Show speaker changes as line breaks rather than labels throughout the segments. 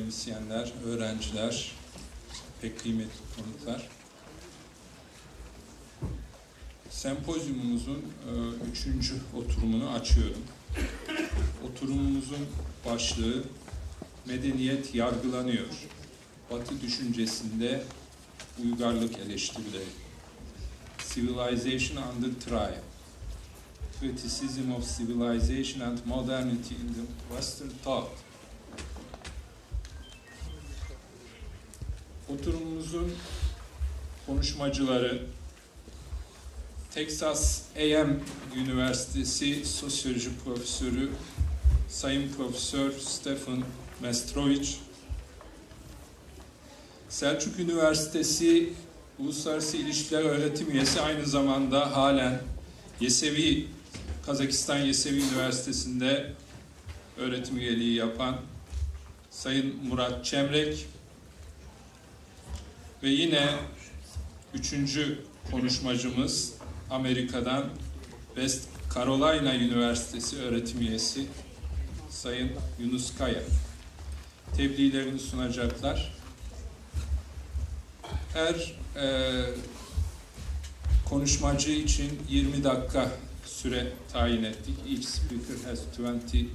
akademisyenler, öğrenciler, pek kıymetli konuklar. Sempozyumumuzun e, üçüncü oturumunu açıyorum. Oturumumuzun başlığı Medeniyet yargılanıyor. Batı düşüncesinde uygarlık eleştirileri. Civilization under trial. Criticism of civilization and modernity in the Western thought. Oturumumuzun konuşmacıları Texas A&M Üniversitesi Sosyoloji Profesörü Sayın Profesör Stephen Mestrovic, Selçuk Üniversitesi Uluslararası İlişkiler Öğretim Üyesi aynı zamanda halen Yesevi, Kazakistan Yesevi Üniversitesi'nde öğretim üyeliği yapan Sayın Murat Çemrek ve yine üçüncü konuşmacımız Amerika'dan West Carolina Üniversitesi öğretim üyesi Sayın Yunus Kaya. Tebliğlerini sunacaklar. Her e, konuşmacı için 20 dakika süre tayin ettik. Each speaker has 20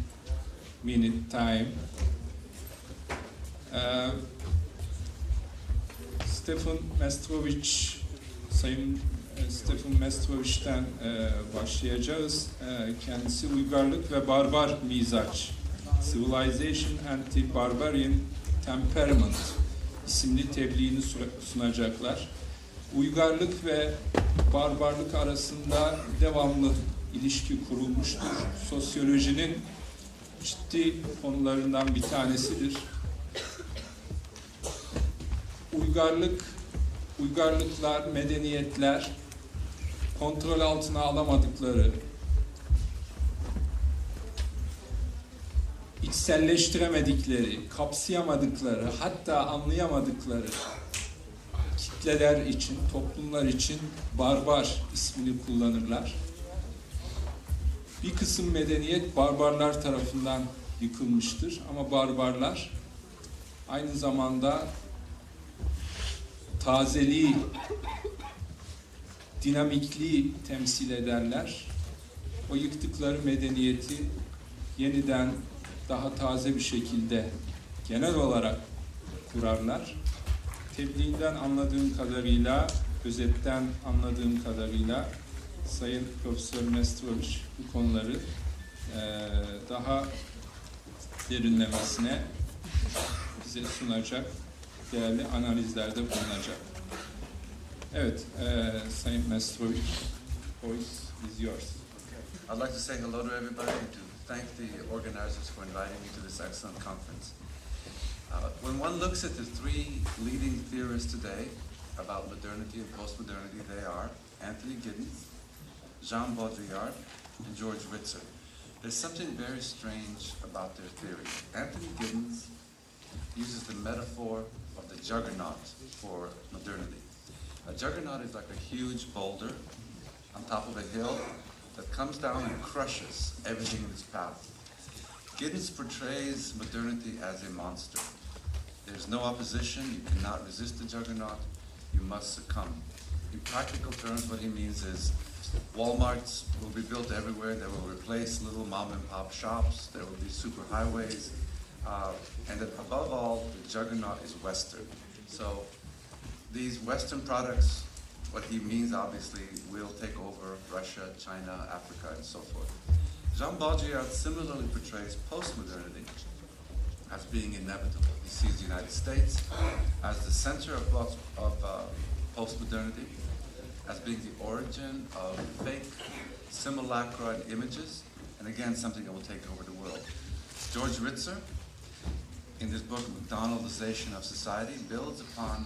minute time. E, Stefan Mestrovic, Sayın e, Stefan Mestroviç'ten e, başlayacağız. E, kendisi uygarlık ve barbar mizaç, Civilization and the Barbarian Temperament isimli tebliğini sunacaklar. Uygarlık ve barbarlık arasında devamlı ilişki kurulmuştur. Sosyolojinin ciddi konularından bir tanesidir. Uygarlık, uygarlıklar, medeniyetler kontrol altına alamadıkları, içselleştiremedikleri, kapsayamadıkları, hatta anlayamadıkları kitleler için, toplumlar için barbar ismini kullanırlar. Bir kısım medeniyet barbarlar tarafından yıkılmıştır ama barbarlar aynı zamanda tazeliği, dinamikliği temsil ederler. O yıktıkları medeniyeti yeniden daha taze bir şekilde genel olarak kurarlar. Tebliğinden anladığım kadarıyla, özetten anladığım kadarıyla Sayın Profesör Mestrovic bu konuları e, daha derinlemesine bize sunacak, değerli analizlerde bulunacak. Evet, Sayın Mestrovic, voice is yours.
I'd like to say hello to everybody and to thank the organizers for inviting me to this excellent conference. Uh, when one looks at the three leading theorists today about modernity and postmodernity, they are Anthony Giddens, Jean Baudrillard, and George Ritzer. There's something very strange about their theory. Anthony Giddens uses the metaphor juggernaut for modernity. A juggernaut is like a huge boulder on top of a hill that comes down and crushes everything in its path. Giddens portrays modernity as a monster. There's no opposition, you cannot resist the juggernaut, you must succumb. In practical terms, what he means is Walmarts will be built everywhere, they will replace little mom and pop shops, there will be super highways, uh, and that above all, the juggernaut is Western. So these Western products, what he means obviously, will take over Russia, China, Africa, and so forth. Jean Baudrillard similarly portrays postmodernity as being inevitable. He sees the United States as the center of, of uh, postmodernity, as being the origin of fake simulacra and images, and again, something that will take over the world. George Ritzer, in this book, McDonaldization of Society, builds upon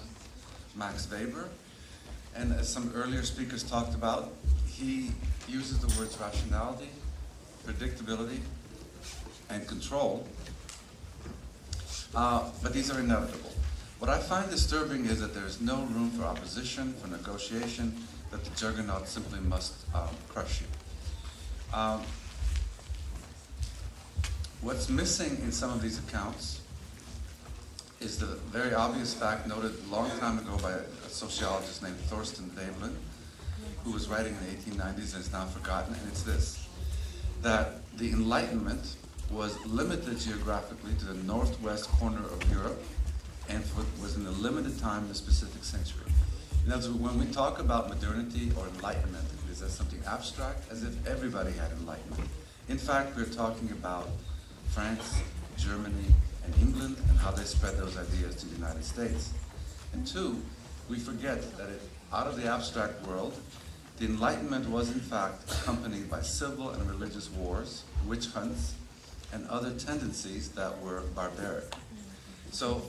Max Weber, and as some earlier speakers talked about, he uses the words rationality, predictability, and control, uh, but these are inevitable. What I find disturbing is that there is no room for opposition, for negotiation, that the juggernaut simply must um, crush you. Um, what's missing in some of these accounts is the very obvious fact noted a long time ago by a sociologist named Thorsten Veblen, who was writing in the 1890s and is now forgotten, and it's this that the Enlightenment was limited geographically to the northwest corner of Europe and was in a limited time in a specific century. In other words, when we talk about modernity or enlightenment, is as something abstract as if everybody had enlightenment. In fact, we're talking about France, Germany, and England and how they spread those ideas to the United States. And two, we forget that it, out of the abstract world, the Enlightenment was in fact accompanied by civil and religious wars, witch hunts, and other tendencies that were barbaric. So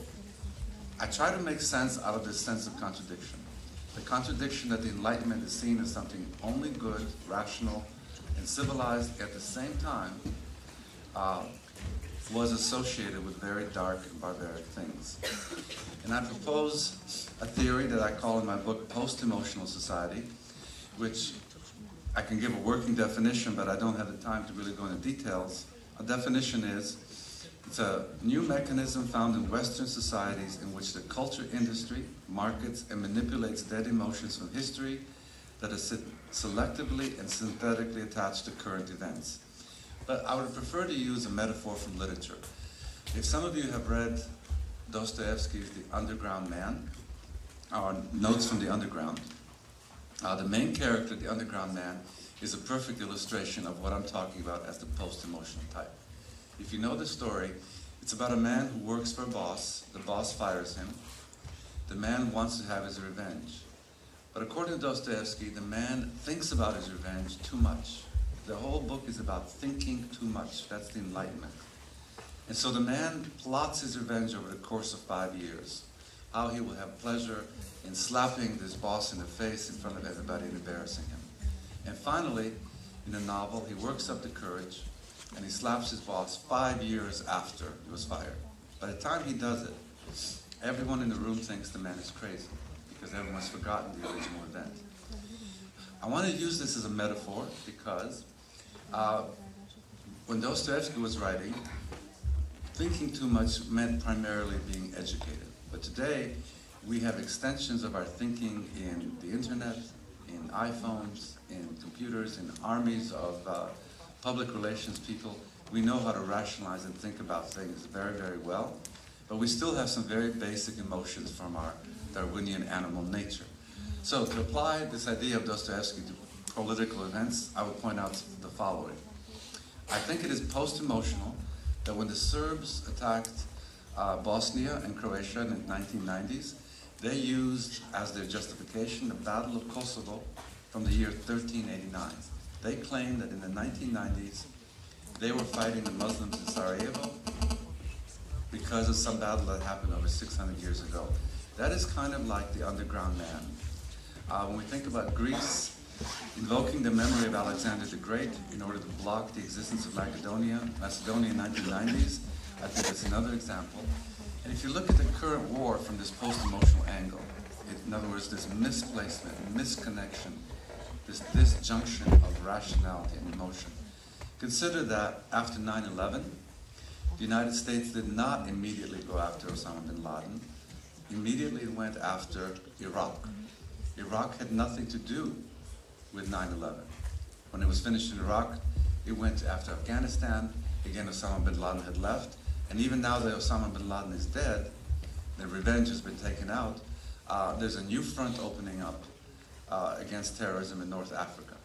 I try to make sense out of this sense of contradiction. The contradiction that the Enlightenment is seen as something only good, rational, and civilized at the same time uh, was associated with very dark and barbaric things. And I propose a theory that I call in my book post-emotional society, which I can give a working definition, but I don't have the time to really go into details. A definition is it's a new mechanism found in Western societies in which the culture industry markets and manipulates dead emotions from history that are selectively and synthetically attached to current events. But I would prefer to use a metaphor from literature. If some of you have read Dostoevsky's The Underground Man, or Notes from the Underground, uh, the main character, the Underground Man, is a perfect illustration of what I'm talking about as the post-emotional type. If you know the story, it's about a man who works for a boss. The boss fires him. The man wants to have his revenge. But according to Dostoevsky, the man thinks about his revenge too much. The whole book is about thinking too much. That's the Enlightenment. And so the man plots his revenge over the course of five years. How he will have pleasure in slapping this boss in the face in front of everybody and embarrassing him. And finally, in the novel, he works up the courage and he slaps his boss five years after he was fired. By the time he does it, everyone in the room thinks the man is crazy because everyone's forgotten the original event. I want to use this as a metaphor because uh, when Dostoevsky was writing, thinking too much meant primarily being educated. But today, we have extensions of our thinking in the internet, in iPhones, in computers, in armies of uh, public relations people. We know how to rationalize and think about things very, very well. But we still have some very basic emotions from our Darwinian animal nature. So to apply this idea of Dostoevsky to political events, I would point out the following. I think it is post-emotional that when the Serbs attacked uh, Bosnia and Croatia in the 1990s, they used as their justification the Battle of Kosovo from the year 1389. They claimed that in the 1990s, they were fighting the Muslims in Sarajevo because of some battle that happened over 600 years ago. That is kind of like the underground man. Uh, when we think about Greece invoking the memory of Alexander the Great in order to block the existence of Macedonia, Macedonia in the 1990s, I think that's another example. And if you look at the current war from this post-emotional angle, it, in other words, this misplacement, misconnection, this disjunction of rationality and emotion, consider that after 9-11, the United States did not immediately go after Osama bin Laden. Immediately went after Iraq. Iraq had nothing to do with 9-11. When it was finished in Iraq, it went after Afghanistan. Again, Osama bin Laden had left. And even now that Osama bin Laden is dead, the revenge has been taken out, uh, there's a new front opening up uh, against terrorism in North Africa.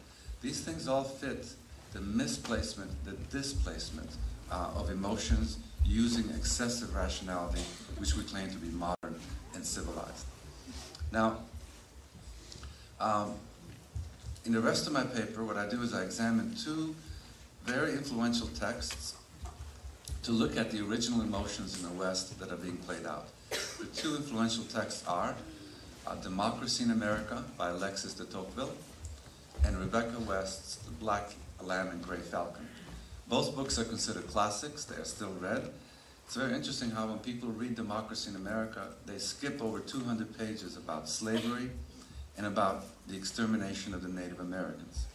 These things all fit the misplacement, the displacement uh, of emotions using excessive rationality, which we claim to be modern and civilized. Now, um, in the rest of my paper, what I do is I examine two very influential texts to look at the original emotions in the West that are being played out. The two influential texts are uh, Democracy in America by Alexis de Tocqueville and Rebecca West's The Black Lamb and Gray Falcon. Both books are considered classics, they are still read. It's very interesting how when people read Democracy in America, they skip over 200 pages about slavery and about the extermination of the Native Americans.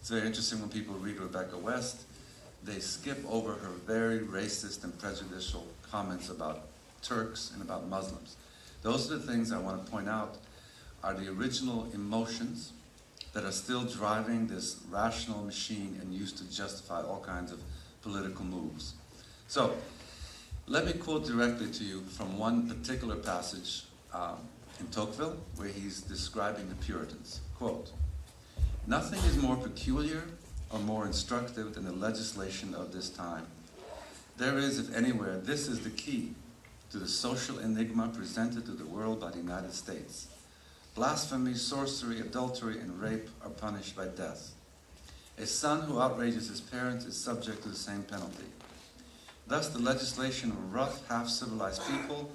It's very interesting when people read Rebecca West, they skip over her very racist and prejudicial comments about Turks, and about Muslims. Those are the things I want to point out are the original emotions that are still driving this rational machine and used to justify all kinds of political moves. So, let me quote directly to you from one particular passage um, in Tocqueville where he's describing the Puritans. Quote, Nothing is more peculiar or more instructive than the legislation of this time. There is, if anywhere, this is the key to the social enigma presented to the world by the United States. Blasphemy, sorcery, adultery, and rape are punished by death. A son who outrages his parents is subject to the same penalty. Thus, the legislation of rough, half civilized people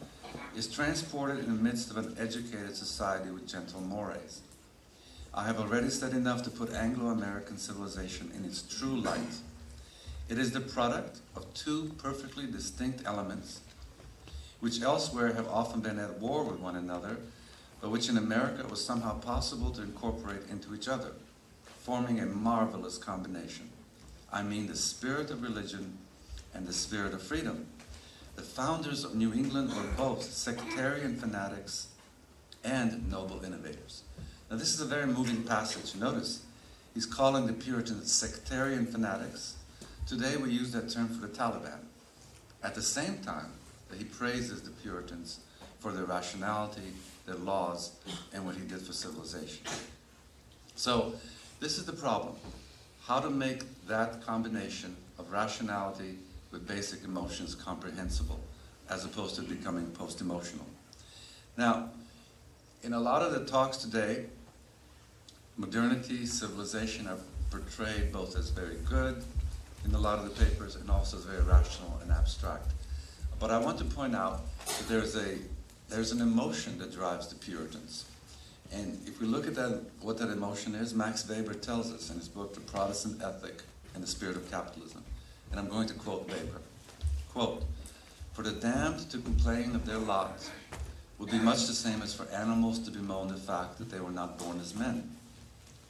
is transported in the midst of an educated society with gentle mores. I have already said enough to put Anglo American civilization in its true light. It is the product of two perfectly distinct elements, which elsewhere have often been at war with one another, but which in America was somehow possible to incorporate into each other, forming a marvelous combination. I mean the spirit of religion and the spirit of freedom. The founders of New England were both sectarian fanatics and noble innovators. Now, this is a very moving passage. Notice, he's calling the Puritans sectarian fanatics. Today, we use that term for the Taliban. At the same time that he praises the Puritans for their rationality, their laws, and what he did for civilization. So, this is the problem how to make that combination of rationality with basic emotions comprehensible, as opposed to becoming post emotional. Now, in a lot of the talks today, modernity, civilization are portrayed both as very good in a lot of the papers and also as very rational and abstract. But I want to point out that there's a there's an emotion that drives the Puritans. And if we look at that, what that emotion is, Max Weber tells us in his book, The Protestant Ethic and the Spirit of Capitalism. And I'm going to quote Weber. Quote, For the damned to complain of their lot would be much the same as for animals to bemoan the fact that they were not born as men.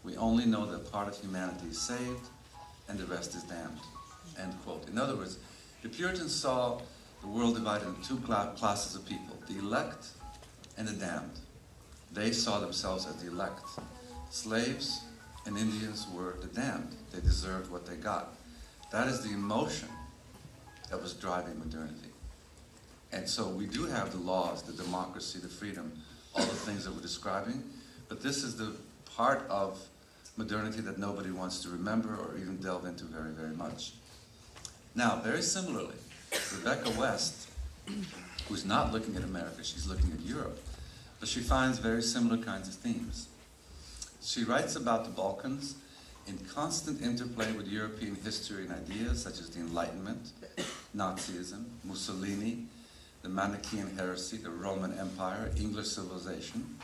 We only know that part of humanity is saved and the rest is damned. End quote. In other words, the Puritans saw the world divided into two classes of people the elect and the damned. They saw themselves as the elect. Slaves and Indians were the damned. They deserved what they got. That is the emotion that was driving modernity. And so we do have the laws, the democracy, the freedom, all the things that we're describing, but this is the part of modernity that nobody wants to remember or even delve into very, very much. Now, very similarly, Rebecca West, who's not looking at America, she's looking at Europe, but she finds very similar kinds of themes. She writes about the Balkans in constant interplay with European history and ideas such as the Enlightenment, Nazism, Mussolini, the Manichaean heresy, the Roman Empire, English civilization.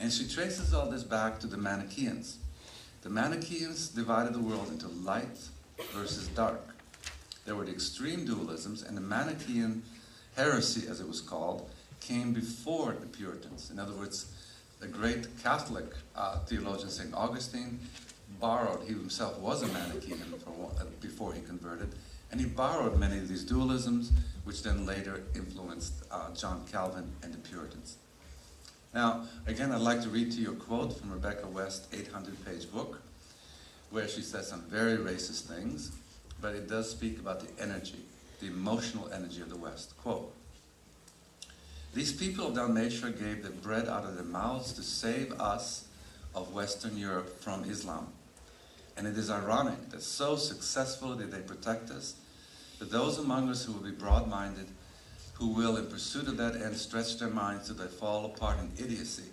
And she traces all this back to the Manichaeans. The Manichaeans divided the world into light versus dark. There were the extreme dualisms, and the Manichaean heresy, as it was called, came before the Puritans. In other words, the great Catholic uh, theologian St. Augustine borrowed, he himself was a Manichaean uh, before he converted, and he borrowed many of these dualisms, which then later influenced uh, John Calvin and the Puritans. Now, again, I'd like to read to you a quote from Rebecca West's 800 page book, where she says some very racist things, but it does speak about the energy, the emotional energy of the West. Quote These people of Dalmatia gave the bread out of their mouths to save us of Western Europe from Islam. And it is ironic that so successfully did they protect us that those among us who will be broad minded who will, in pursuit of that end, stretch their minds till they fall apart in idiocy,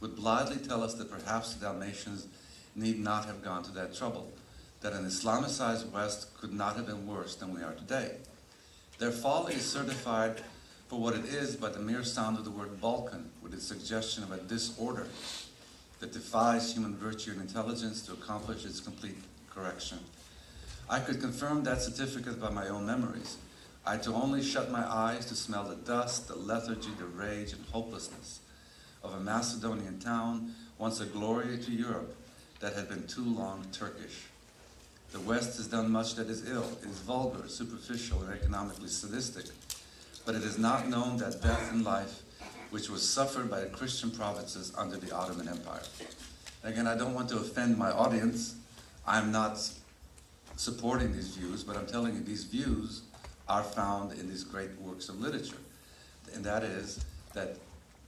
would blithely tell us that perhaps the Dalmatians need not have gone to that trouble, that an Islamicized West could not have been worse than we are today. Their folly is certified for what it is by the mere sound of the word Balkan, with its suggestion of a disorder that defies human virtue and intelligence to accomplish its complete correction. I could confirm that certificate by my own memories. I had to only shut my eyes to smell the dust, the lethargy, the rage, and hopelessness of a Macedonian town, once a glory to Europe, that had been too long Turkish. The West has done much that is ill. Is vulgar, superficial, and economically sadistic. but it is not known that death in life which was suffered by the Christian provinces under the Ottoman Empire. Again, I don't want to offend my audience. I'm not supporting these views, but I'm telling you these views are found in these great works of literature. And that is that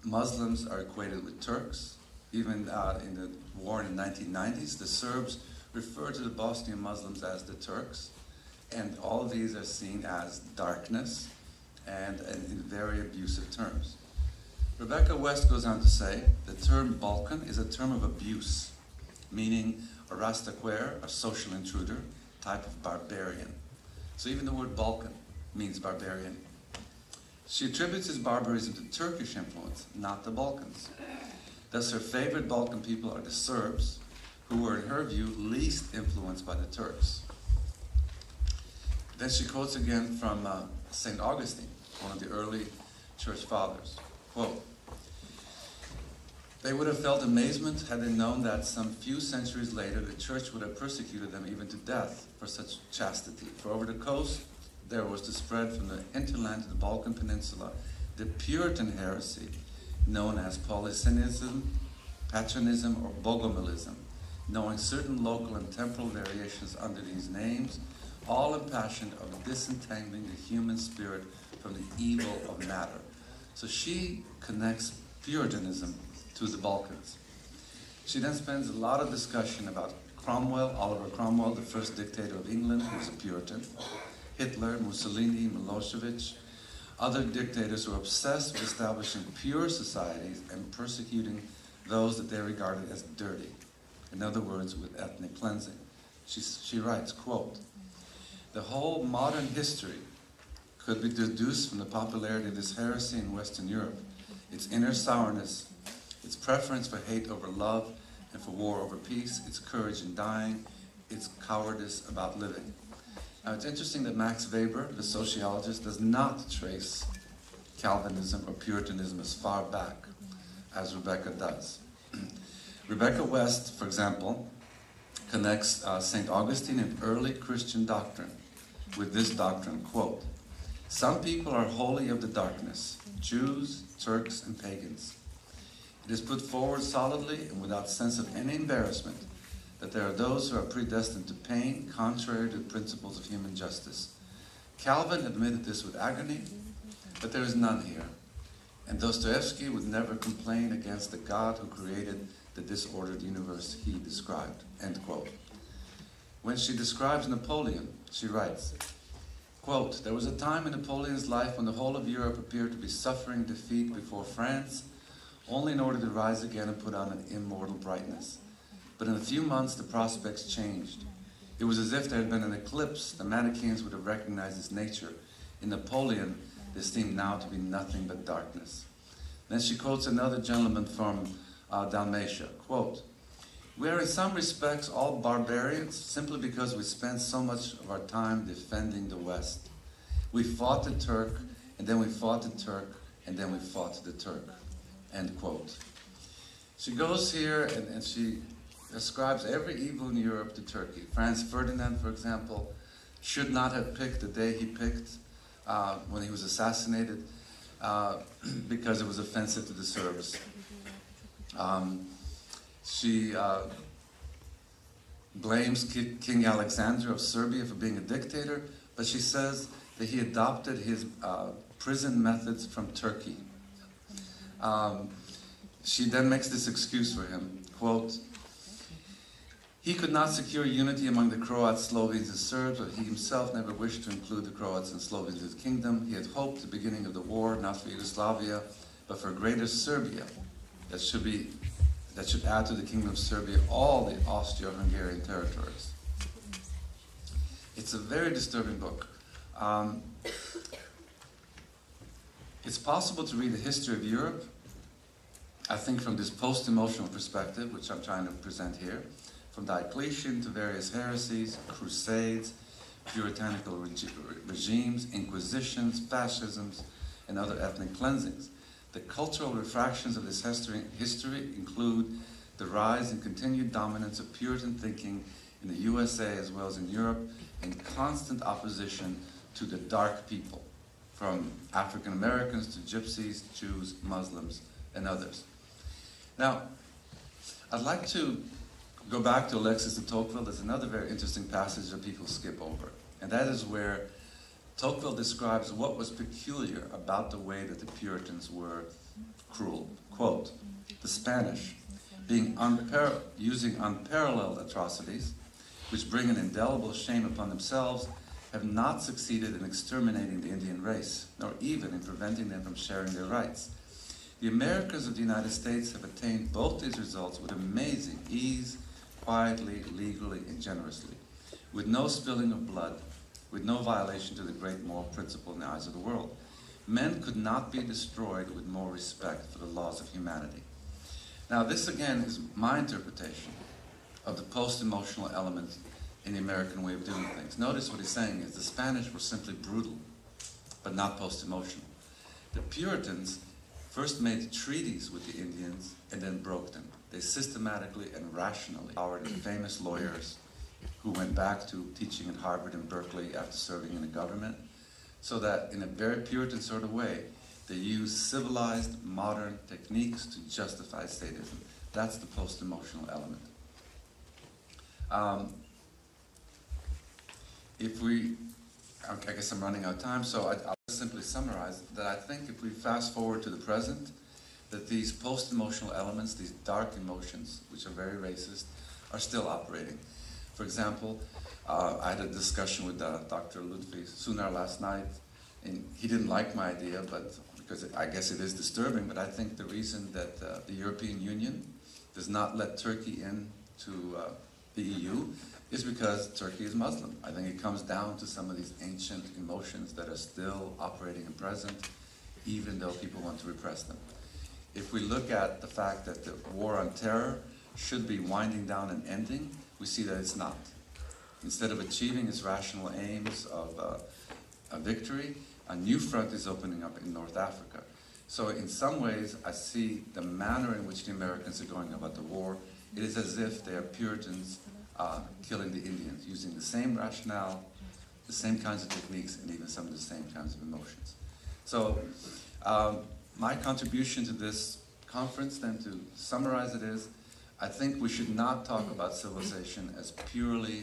Muslims are equated with Turks. Even uh, in the war in the 1990s, the Serbs refer to the Bosnian Muslims as the Turks. And all these are seen as darkness and, and in very abusive terms. Rebecca West goes on to say the term Balkan is a term of abuse, meaning a rastaquer, a social intruder, type of barbarian. So even the word Balkan means barbarian. She attributes his barbarism to Turkish influence, not the Balkans. Thus, her favorite Balkan people are the Serbs, who were, in her view, least influenced by the Turks. Then she quotes again from uh, St. Augustine, one of the early church fathers. Quote, they would have felt amazement had they known that some few centuries later the church would have persecuted them even to death for such chastity. For over the coast there was to spread from the hinterland to the Balkan Peninsula the Puritan heresy known as Polysynism, Patronism, or Bogomilism, knowing certain local and temporal variations under these names, all impassioned of disentangling the human spirit from the evil of matter. So she connects Puritanism to the Balkans. She then spends a lot of discussion about Cromwell, Oliver Cromwell, the first dictator of England, who was a Puritan, Hitler, Mussolini, Milosevic, other dictators who were obsessed with establishing pure societies and persecuting those that they regarded as dirty. In other words, with ethnic cleansing. She, she writes, quote, the whole modern history could be deduced from the popularity of this heresy in Western Europe, its inner sourness, its preference for hate over love and for war over peace, its courage in dying, its cowardice about living. Now it's interesting that Max Weber, the sociologist, does not trace Calvinism or Puritanism as far back as Rebecca does. Rebecca West, for example, connects uh, St. Augustine and early Christian doctrine with this doctrine, quote, Some people are wholly of the darkness, Jews, Turks, and pagans. It is put forward solidly and without sense of any embarrassment that there are those who are predestined to pain contrary to the principles of human justice. Calvin admitted this with agony, but there is none here. And Dostoevsky would never complain against the God who created the disordered universe he described. End quote. When she describes Napoleon, she writes, quote, There was a time in Napoleon's life when the whole of Europe appeared to be suffering defeat before France, only in order to rise again and put on an immortal brightness. But in a few months, the prospects changed. It was as if there had been an eclipse. The Manichaeans would have recognized its nature. In Napoleon, there seemed now to be nothing but darkness. Then she quotes another gentleman from uh, Dalmatia, quote, We are in some respects all barbarians simply because we spend so much of our time defending the West. We fought the Turk, and then we fought the Turk, and then we fought the Turk. End quote. She goes here and, and she ascribes every evil in Europe to Turkey. Franz Ferdinand, for example, should not have picked the day he picked uh, when he was assassinated uh, because it was offensive to the Serbs. Um, she uh, blames King Alexander of Serbia for being a dictator, but she says that he adopted his uh, prison methods from Turkey. Um, she then makes this excuse for him, quote, he could not secure unity among the Croats, Slovenes, and Serbs, but he himself never wished to include the Croats and Slovenes in his kingdom. He had hoped the beginning of the war, not for Yugoslavia, but for greater Serbia that should be that should add to the kingdom of Serbia all the Austro-Hungarian territories. It's a very disturbing book. Um, it's possible to read the history of Europe, I think from this post-emotional perspective, which I'm trying to present here, from Diocletian to various heresies, crusades, puritanical regi- regimes, inquisitions, fascisms, and other ethnic cleansings. The cultural refractions of this history, include the rise and continued dominance of Puritan thinking in the USA as well as in Europe, and constant opposition to the dark people. from African Americans to gypsies, Jews, Muslims, and others. Now, I'd like to go back to Alexis de Tocqueville. There's another very interesting passage that people skip over, and that is where Tocqueville describes what was peculiar about the way that the Puritans were cruel. Quote, the Spanish, being unpar- using unparalleled atrocities, which bring an indelible shame upon themselves, have not succeeded in exterminating the Indian race, nor even in preventing them from sharing their rights. The Americans of the United States have attained both these results with amazing ease, quietly, legally, and generously, with no spilling of blood, with no violation to the great moral principle in the eyes of the world. Men could not be destroyed with more respect for the laws of humanity. Now, this again is my interpretation of the post emotional element in the American way of doing things. Notice what he's saying is the Spanish were simply brutal, but not post emotional. The Puritans first made treaties with the Indians and then broke them. They systematically and rationally empowered famous lawyers who went back to teaching at Harvard and Berkeley after serving in the government, so that in a very Puritan sort of way, they used civilized, modern techniques to justify statism. That's the post emotional element. Um, if we, I guess I'm running out of time, so I, I'll simply summarize that I think if we fast forward to the present, that these post emotional elements, these dark emotions, which are very racist, are still operating. For example, uh, I had a discussion with uh, Dr. Ludwig Sunar last night, and he didn't like my idea, but because it, I guess it is disturbing, but I think the reason that uh, the European Union does not let Turkey in to uh, the EU is because Turkey is Muslim. I think it comes down to some of these ancient emotions that are still operating and present, even though people want to repress them. If we look at the fact that the war on terror should be winding down and ending, we see that it's not. Instead of achieving its rational aims of uh, a victory, a new front is opening up in North Africa. So in some ways, I see the manner in which the Americans are going about the war. It is as if they are Puritans uh, killing the Indians, using the same rationale, the same kinds of techniques, and even some of the same kinds of emotions. So um, my contribution to this conference, then to summarize it is, I think we should not talk about civilization as purely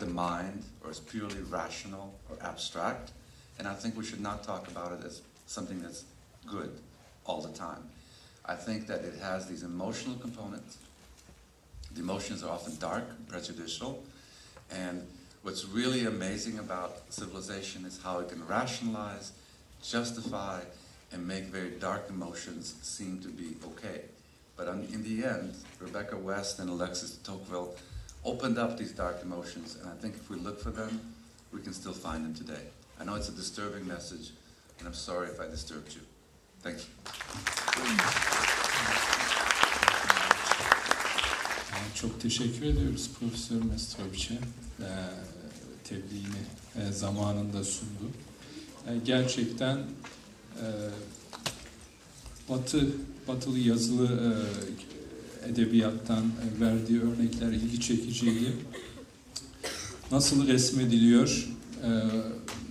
the mind or as purely rational or abstract. And I think we should not talk about it as something that's good all the time. I think that it has these emotional components. The emotions are often dark, prejudicial, and what's really amazing about civilization is how it can rationalize, justify, and make very dark emotions seem to be okay. But in the end, Rebecca West and Alexis de Tocqueville opened up these dark emotions, and I think if we look for them, we can still find them today. I know it's a disturbing message, and I'm sorry if I disturbed you. Thank you.
Çok teşekkür ediyoruz Profesör Mestroviç'e. Tebliğini zamanında sundu. Gerçekten Batı Batılı yazılı e, edebiyattan e, verdiği örnekler ilgi çekiciydi. Nasıl resmediliyor? E,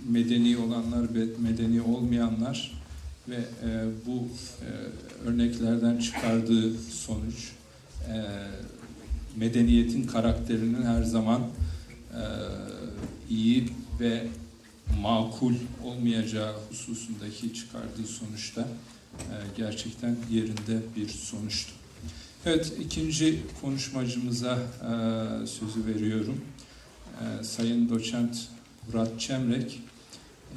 medeni olanlar ve medeni olmayanlar ve e, bu e, örneklerden çıkardığı sonuç e, medeniyetin karakterinin her zaman e, iyi ve makul olmayacağı hususundaki çıkardığı sonuçta gerçekten yerinde bir sonuçtu. Evet, ikinci konuşmacımıza e, sözü veriyorum. E, Sayın Doçent Murat Çemrek,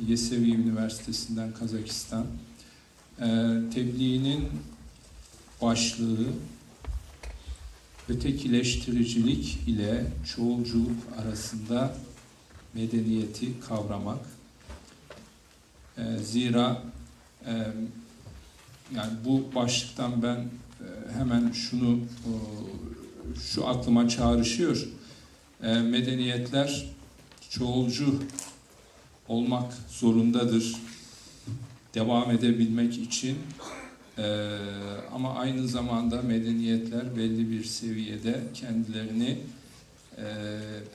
Yesevi Üniversitesi'nden Kazakistan. E, tebliğinin başlığı ötekileştiricilik ile çoğulculuk arasında medeniyeti kavramak. E, zira e, yani bu başlıktan ben e, hemen şunu şu aklıma çağrışıyor. E, medeniyetler çoğulcu olmak zorundadır. Devam edebilmek için ee, ama aynı zamanda medeniyetler belli bir seviyede kendilerini e,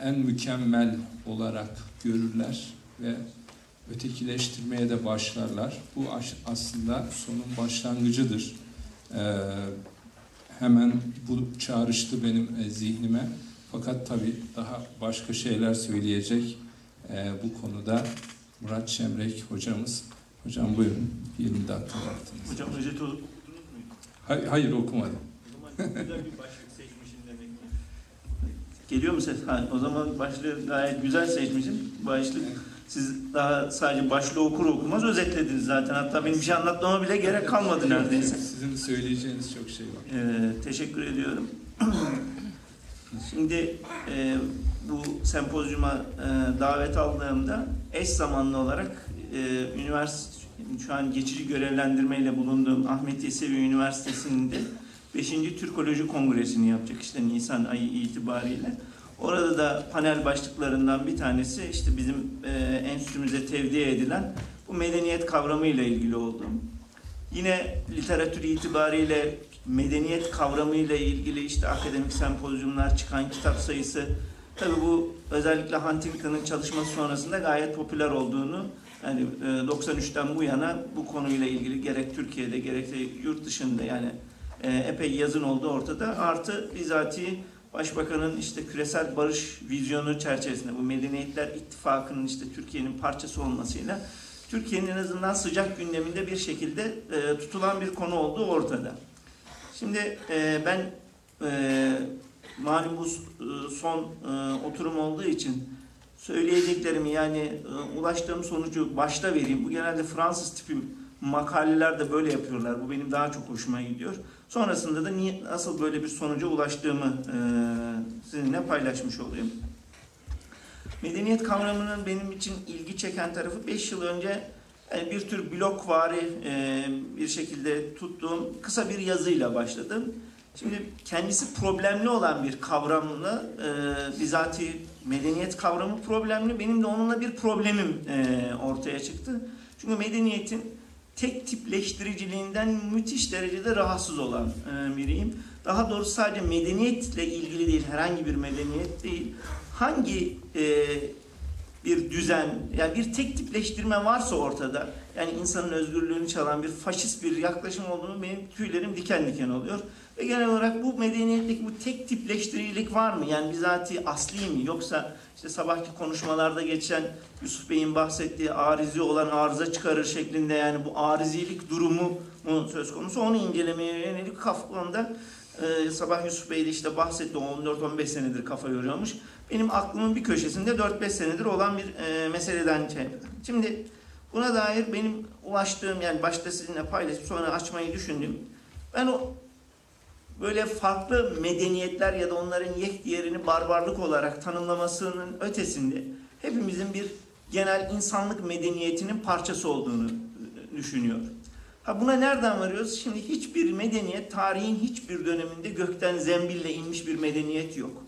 en mükemmel olarak görürler ve ötekileştirmeye de başlarlar. Bu aslında sonun başlangıcıdır. Ee, hemen bu çağrıştı benim e, zihnime. Fakat tabii daha başka şeyler söyleyecek e, bu konuda Murat Şemrek hocamız. Hocam buyurun 20 dakika vaktiniz.
Hocam özeti okudunuz mu?
Hayır, hayır okumadım.
O zaman güzel bir başlık seçmişim demek ki. Geliyor mu ses? Ha, o zaman başlığı gayet güzel seçmişim. Başlık siz daha sadece başlığı okur okumaz özetlediniz zaten. Hatta benim bir şey anlatmama bile gerek kalmadı neredeyse.
Sizin söyleyeceğiniz çok şey var.
Ee, teşekkür ediyorum. Şimdi e, bu sempozyuma e, davet aldığımda eş zamanlı olarak e, üniversite şu an geçici görevlendirmeyle bulunduğum Ahmet Yesevi Üniversitesi'nde 5. Türkoloji Kongresi'ni yapacak işte Nisan ayı itibariyle. Orada da panel başlıklarından bir tanesi işte bizim e, enstitümüze tevdi edilen bu medeniyet kavramıyla ilgili olduğum. Yine literatür itibariyle medeniyet kavramıyla ilgili işte akademik sempozyumlar, çıkan kitap sayısı tabi bu özellikle Huntington'ın çalışması sonrasında gayet popüler olduğunu yani e, 93'ten bu yana bu konuyla ilgili gerek Türkiye'de gerek de yurt dışında yani e, epey yazın olduğu ortada. Artı bizatihi Başbakanın işte küresel barış vizyonu çerçevesinde bu Medeniyetler İttifakı'nın işte Türkiye'nin parçası olmasıyla Türkiye'nin en azından sıcak gündeminde bir şekilde e, tutulan bir konu olduğu ortada. Şimdi e, ben e, malum bu e, son e, oturum olduğu için söyleyeceklerimi yani e, ulaştığım sonucu başta vereyim. Bu genelde Fransız tipi makaleler de böyle yapıyorlar. Bu benim daha çok hoşuma gidiyor. Sonrasında da niye, nasıl böyle bir sonuca ulaştığımı e, sizinle paylaşmış olayım. Medeniyet kavramının benim için ilgi çeken tarafı 5 yıl önce yani bir tür blokvari e, bir şekilde tuttuğum kısa bir yazıyla başladım. Şimdi kendisi problemli olan bir kavramla e, bizatihi medeniyet kavramı problemli. Benim de onunla bir problemim e, ortaya çıktı. Çünkü medeniyetin tek tipleştiriciliğinden müthiş derecede rahatsız olan e, biriyim. Daha doğrusu sadece medeniyetle ilgili değil, herhangi bir medeniyet değil. Hangi e, bir düzen, yani bir tek tipleştirme varsa ortada, yani insanın özgürlüğünü çalan bir faşist bir yaklaşım olduğunu benim tüylerim diken diken oluyor. Ve genel olarak bu medeniyetteki bu tek tipleştiricilik var mı? Yani bizatihi asli mi? Yoksa işte sabahki konuşmalarda geçen Yusuf Bey'in bahsettiği arizi olan arıza çıkarır şeklinde yani bu arizilik durumu mu söz konusu? Onu incelemeye yönelik kafamda e, sabah Yusuf Bey de işte bahsetti o 14-15 senedir kafa yoruyormuş. Benim aklımın bir köşesinde 4-5 senedir olan bir e, meseleden şey. Şimdi buna dair benim ulaştığım yani başta sizinle paylaşıp sonra açmayı düşündüm. Ben o böyle farklı medeniyetler ya da onların yek diğerini barbarlık olarak tanımlamasının ötesinde hepimizin bir genel insanlık medeniyetinin parçası olduğunu düşünüyorum. Ha buna nereden varıyoruz? Şimdi hiçbir medeniyet tarihin hiçbir döneminde gökten zembille inmiş bir medeniyet yok.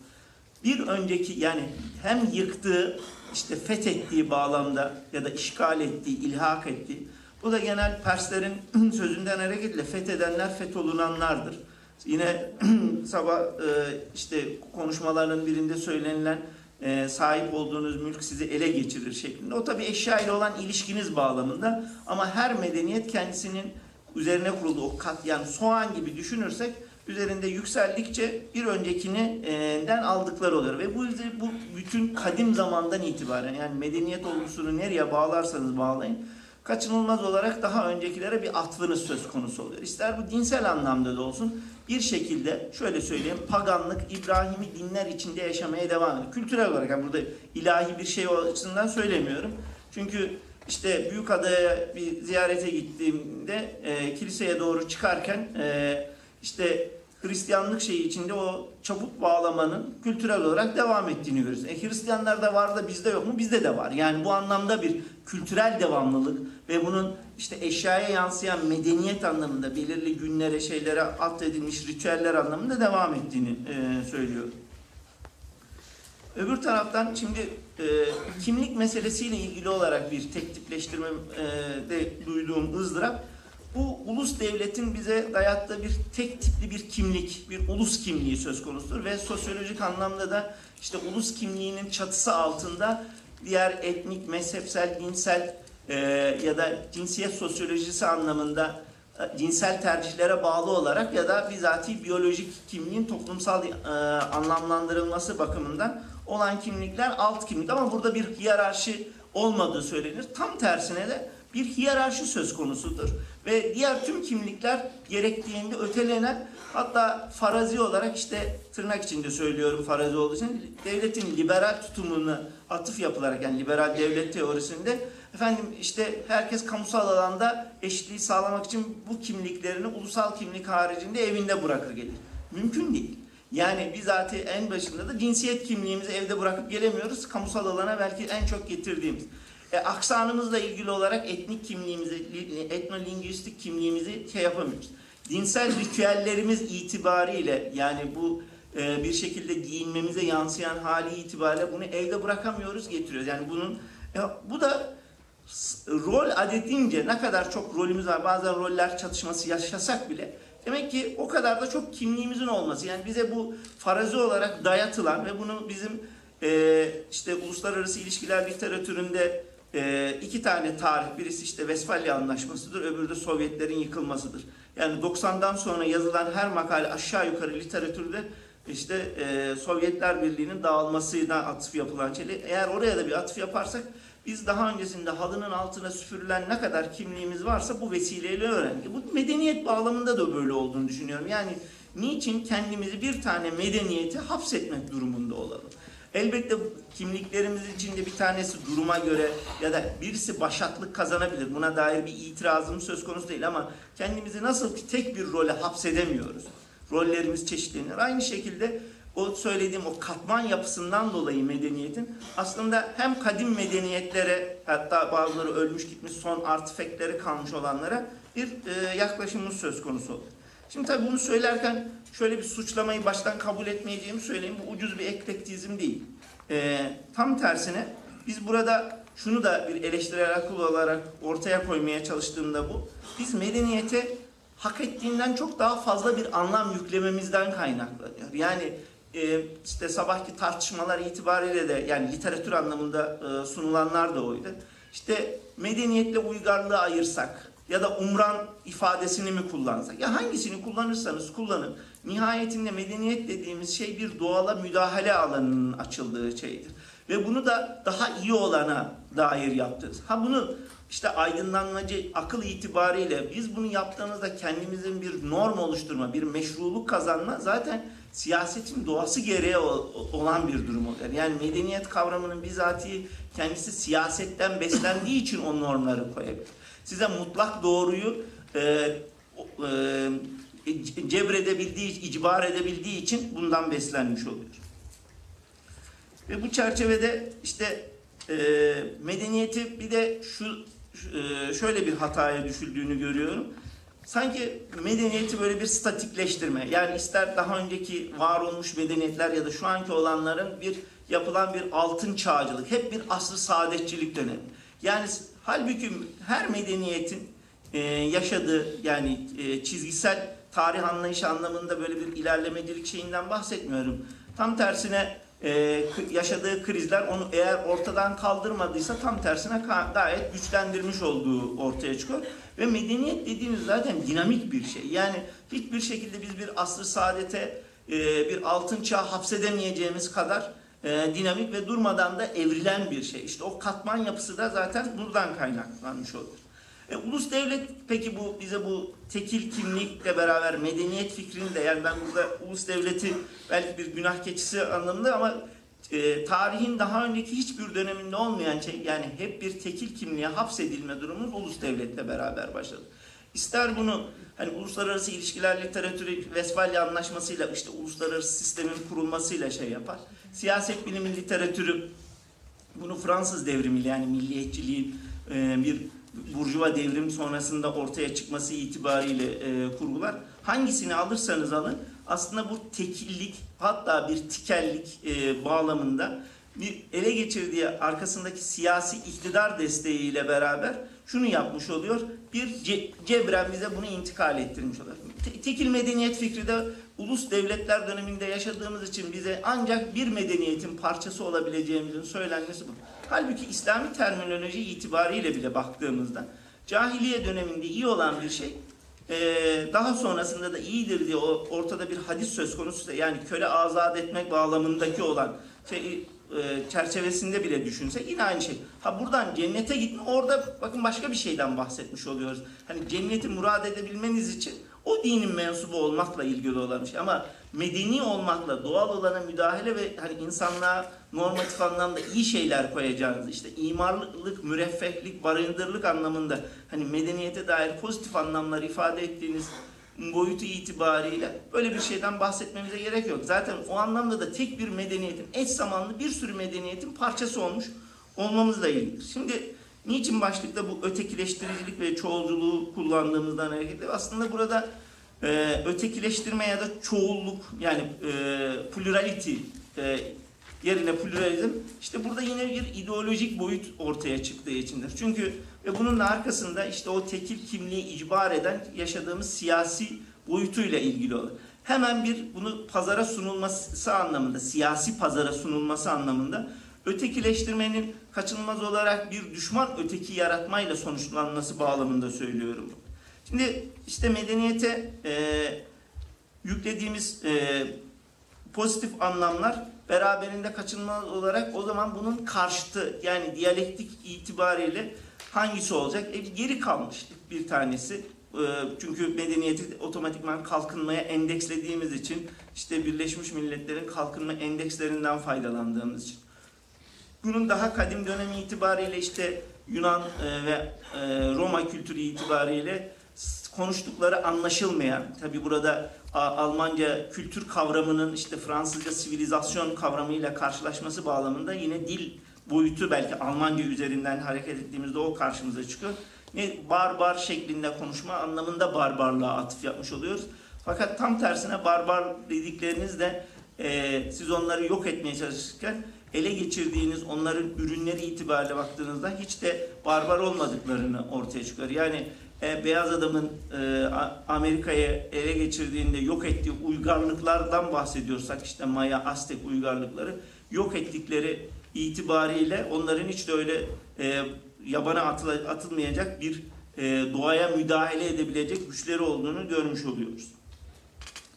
Bir önceki yani hem yıktığı işte fethettiği bağlamda ya da işgal ettiği, ilhak ettiği bu da genel Perslerin sözünden hareketle fethedenler fetholunanlardır. Yine sabah e, işte konuşmalarının birinde söylenilen e, sahip olduğunuz mülk sizi ele geçirir şeklinde. O tabii eşya ile olan ilişkiniz bağlamında ama her medeniyet kendisinin üzerine kurulduğu o kat yani soğan gibi düşünürsek üzerinde yükseldikçe bir öncekinden aldıkları oluyor ve bu bu bütün kadim zamandan itibaren yani medeniyet olgusunu nereye bağlarsanız bağlayın kaçınılmaz olarak daha öncekilere bir atfınız söz konusu oluyor. İster bu dinsel anlamda da olsun bir şekilde şöyle söyleyeyim paganlık İbrahim'i dinler içinde yaşamaya devam ediyor. Kültürel olarak yani burada ilahi bir şey açısından söylemiyorum. Çünkü işte Büyükada'ya bir ziyarete gittiğimde e, kiliseye doğru çıkarken e, işte Hristiyanlık şeyi içinde o çabuk bağlamanın kültürel olarak devam ettiğini görüyoruz. E, Hristiyanlarda var da bizde yok mu? Bizde de var. Yani bu anlamda bir kültürel devamlılık ve bunun işte eşyaya yansıyan medeniyet anlamında belirli günlere, şeylere atfedilmiş ritüeller anlamında devam ettiğini e, söylüyor. Öbür taraftan şimdi e, kimlik meselesiyle ilgili olarak bir tek tipleştirme e, de duyduğum ızdırap bu ulus devletin bize dayattığı bir tek tipli bir kimlik, bir ulus kimliği söz konusudur ve sosyolojik anlamda da işte ulus kimliğinin çatısı altında diğer etnik, mezhepsel, dinsel e, ya da cinsiyet sosyolojisi anlamında e, cinsel tercihlere bağlı olarak ya da bizatihi biyolojik kimliğin toplumsal e, anlamlandırılması bakımından olan kimlikler alt kimlik ama burada bir hiyerarşi olmadığı söylenir. Tam tersine de bir hiyerarşi söz konusudur. Ve diğer tüm kimlikler gerektiğinde ötelenen hatta farazi olarak işte tırnak içinde söylüyorum farazi olduğu için devletin liberal tutumunu atıf yapılarak yani liberal devlet teorisinde efendim işte herkes kamusal alanda eşitliği sağlamak için bu kimliklerini ulusal kimlik haricinde evinde bırakır gelir. Mümkün değil. Yani bizatihi en başında da cinsiyet kimliğimizi evde bırakıp gelemiyoruz. Kamusal alana belki en çok getirdiğimiz. E, aksanımızla ilgili olarak etnik kimliğimizi, li- etnolingüistik kimliğimizi şey yapamıyoruz. Dinsel ritüellerimiz itibariyle yani bu e, bir şekilde giyinmemize yansıyan hali itibariyle bunu evde bırakamıyoruz, getiriyoruz. Yani bunun e, bu da rol adedince ne kadar çok rolümüz var. Bazen roller çatışması yaşasak bile demek ki o kadar da çok kimliğimizin olması. Yani bize bu farazi olarak dayatılan ve bunu bizim e, işte uluslararası ilişkiler literatüründe e, iki tane tarih. Birisi işte Vesfalya Anlaşması'dır, öbürü de Sovyetlerin yıkılmasıdır. Yani 90'dan sonra yazılan her makale aşağı yukarı literatürde işte e, Sovyetler Birliği'nin dağılmasına atıf yapılan şey. Eğer oraya da bir atıf yaparsak biz daha öncesinde halının altına süpürülen ne kadar kimliğimiz varsa bu vesileyle öğrendik. Bu medeniyet bağlamında da böyle olduğunu düşünüyorum. Yani niçin kendimizi bir tane medeniyete hapsetmek durumunda olalım? Elbette kimliklerimiz içinde bir tanesi duruma göre ya da birisi başatlık kazanabilir. Buna dair bir itirazım söz konusu değil ama kendimizi nasıl ki tek bir role hapsedemiyoruz. Rollerimiz çeşitlenir. Aynı şekilde o söylediğim o katman yapısından dolayı medeniyetin aslında hem kadim medeniyetlere hatta bazıları ölmüş gitmiş son artifekleri kalmış olanlara bir e, yaklaşımımız söz konusu olur. Şimdi tabii bunu söylerken şöyle bir suçlamayı baştan kabul etmeyeceğimi söyleyeyim. Bu ucuz bir eklektizm değil. E, tam tersine biz burada şunu da bir eleştirel akıl olarak ortaya koymaya çalıştığımda bu. Biz medeniyete hak ettiğinden çok daha fazla bir anlam yüklememizden kaynaklanıyor. Yani e, işte sabahki tartışmalar itibariyle de yani literatür anlamında e, sunulanlar da oydu. İşte medeniyetle uygarlığı ayırsak ya da umran ifadesini mi kullansak? Ya hangisini kullanırsanız kullanın. Nihayetinde medeniyet dediğimiz şey bir doğala müdahale alanının açıldığı şeydir. Ve bunu da daha iyi olana dair yaptınız. Ha bunu işte aydınlanmacı akıl itibariyle biz bunu yaptığımızda kendimizin bir norm oluşturma, bir meşruluk kazanma zaten siyasetin doğası gereği olan bir durum oluyor. Yani medeniyet kavramının bizatihi kendisi siyasetten beslendiği için o normları koyabilir. Size mutlak doğruyu e, e, cebredebildiği, icbar edebildiği için bundan beslenmiş oluyor. Ve bu çerçevede işte e, medeniyeti bir de şu e, şöyle bir hataya düşüldüğünü görüyorum. Sanki medeniyeti böyle bir statikleştirme. Yani ister daha önceki var olmuş medeniyetler ya da şu anki olanların bir yapılan bir altın çağcılık. Hep bir asr saadetçilik dönemi. Yani halbuki her medeniyetin e, yaşadığı yani e, çizgisel tarih anlayışı anlamında böyle bir ilerlemecilik şeyinden bahsetmiyorum. Tam tersine e, yaşadığı krizler onu eğer ortadan kaldırmadıysa tam tersine gayet güçlendirmiş olduğu ortaya çıkıyor. Ve medeniyet dediğimiz zaten dinamik bir şey. Yani hiçbir şekilde biz bir asr saadete e, bir altın çağ hapsedemeyeceğimiz kadar e, dinamik ve durmadan da evrilen bir şey. İşte o katman yapısı da zaten buradan kaynaklanmış oluyor. E, ulus devlet peki bu bize bu tekil kimlikle beraber medeniyet fikrini de yani ben burada ulus devleti belki bir günah keçisi anlamında ama e, tarihin daha önceki hiçbir döneminde olmayan şey yani hep bir tekil kimliğe hapsedilme durumumuz ulus devletle beraber başladı. İster bunu hani uluslararası ilişkiler literatürü Vesfalya Anlaşması'yla işte uluslararası sistemin kurulmasıyla şey yapar. Siyaset bilimi literatürü bunu Fransız devrimiyle yani milliyetçiliğin e, bir burjuva devrim sonrasında ortaya çıkması itibariyle e, kurgular. Hangisini alırsanız alın aslında bu tekillik hatta bir tikellik e, bağlamında bir ele geçirdiği arkasındaki siyasi iktidar desteğiyle beraber şunu yapmış oluyor. Bir ce- cebren bize bunu intikal ettirmiş oluyor. Te- tekil medeniyet fikri de ulus devletler döneminde yaşadığımız için bize ancak bir medeniyetin parçası olabileceğimizin söylenmesi bu. Halbuki İslami terminoloji itibariyle bile baktığımızda cahiliye döneminde iyi olan bir şey ee, daha sonrasında da iyidir diye ortada bir hadis söz konusu yani köle azat etmek bağlamındaki olan şey, e, çerçevesinde bile düşünsek yine aynı şey. Ha buradan cennete gitme orada bakın başka bir şeyden bahsetmiş oluyoruz. Hani cenneti murad edebilmeniz için o dinin mensubu olmakla ilgili olan bir şey. Ama medeni olmakla doğal olana müdahale ve hani insanlığa normatif anlamda iyi şeyler koyacağınız işte imarlık, müreffehlik, barındırlık anlamında hani medeniyete dair pozitif anlamlar ifade ettiğiniz boyutu itibariyle böyle bir şeyden bahsetmemize gerek yok. Zaten o anlamda da tek bir medeniyetin eş zamanlı bir sürü medeniyetin parçası olmuş olmamızla ilgili. Şimdi niçin başlıkta bu ötekileştiricilik ve çoğulculuğu kullandığımızdan hareketle aslında burada e, ötekileştirme ya da çoğulluk yani e, plurality e, yerine pluralizm işte burada yine bir ideolojik boyut ortaya çıktığı içindir. Çünkü ve bunun da arkasında işte o tekil kimliği icbar eden yaşadığımız siyasi boyutuyla ilgili olur. Hemen bir bunu pazara sunulması anlamında, siyasi pazara sunulması anlamında ötekileştirmenin kaçınılmaz olarak bir düşman öteki yaratmayla sonuçlanması bağlamında söylüyorum. Şimdi işte medeniyete e, yüklediğimiz e, pozitif anlamlar beraberinde kaçınılmaz olarak o zaman bunun karşıtı yani diyalektik itibariyle hangisi olacak? E, geri kalmıştık bir tanesi. E, çünkü medeniyeti otomatikman kalkınmaya endekslediğimiz için işte Birleşmiş Milletler'in kalkınma endekslerinden faydalandığımız için. Bunun daha kadim dönemi itibariyle işte Yunan e, ve e, Roma kültürü itibariyle konuştukları anlaşılmayan, tabi burada Almanca kültür kavramının işte Fransızca sivilizasyon kavramıyla karşılaşması bağlamında yine dil boyutu belki Almanca üzerinden hareket ettiğimizde o karşımıza çıkıyor. Ne barbar şeklinde konuşma anlamında barbarlığa atıf yapmış oluyoruz. Fakat tam tersine barbar dediklerinizde e, siz onları yok etmeye çalışırken ele geçirdiğiniz onların ürünleri itibariyle baktığınızda hiç de barbar olmadıklarını ortaya çıkıyor. Yani e, beyaz adamın e, Amerika'ya ele geçirdiğinde yok ettiği uygarlıklardan bahsediyorsak işte Maya, Aztek uygarlıkları yok ettikleri itibariyle onların hiç de öyle e, yabana atıla- atılmayacak bir e, doğaya müdahale edebilecek güçleri olduğunu görmüş oluyoruz.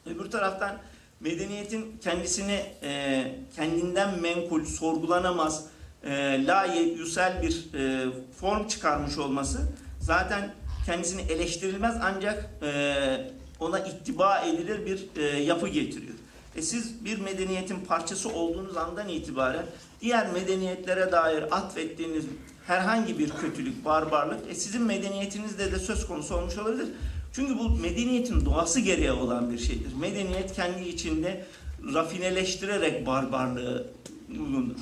Öbür taraftan medeniyetin kendisini e, kendinden menkul, sorgulanamaz, e, la yüsel bir e, form çıkarmış olması zaten kendisini eleştirilmez ancak e, ona ittiba edilir bir e, yapı getiriyor. E siz bir medeniyetin parçası olduğunuz andan itibaren diğer medeniyetlere dair atfettiğiniz herhangi bir kötülük, barbarlık e sizin medeniyetinizde de söz konusu olmuş olabilir. Çünkü bu medeniyetin doğası gereği olan bir şeydir. Medeniyet kendi içinde rafineleştirerek barbarlığı bulunur.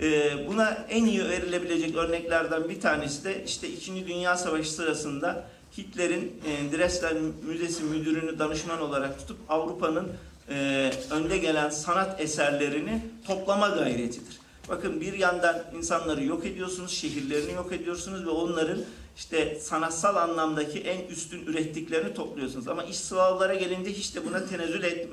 Ee, buna en iyi verilebilecek örneklerden bir tanesi de işte 2. Dünya Savaşı sırasında Hitler'in e, Dresden Müzesi müdürünü danışman olarak tutup Avrupa'nın e, önde gelen sanat eserlerini toplama gayretidir. Bakın bir yandan insanları yok ediyorsunuz, şehirlerini yok ediyorsunuz ve onların işte sanatsal anlamdaki en üstün ürettiklerini topluyorsunuz. Ama iş Slavlara gelince hiç de buna tenezzül et,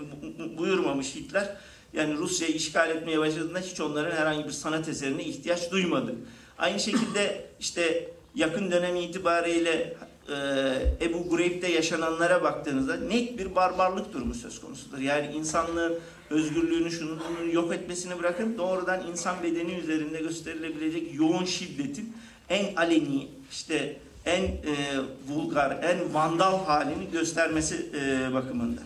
buyurmamış Hitler. Yani Rusya'yı işgal etmeye başladığında hiç onların herhangi bir sanat eserine ihtiyaç duymadı. Aynı şekilde işte yakın dönem itibariyle e, Ebu Gureyb'de yaşananlara baktığınızda net bir barbarlık durumu söz konusudur. Yani insanlığın özgürlüğünü şunu bunu yok etmesini bırakın doğrudan insan bedeni üzerinde gösterilebilecek yoğun şiddetin en aleni işte en e, vulgar, en vandal halini göstermesi e, bakımında.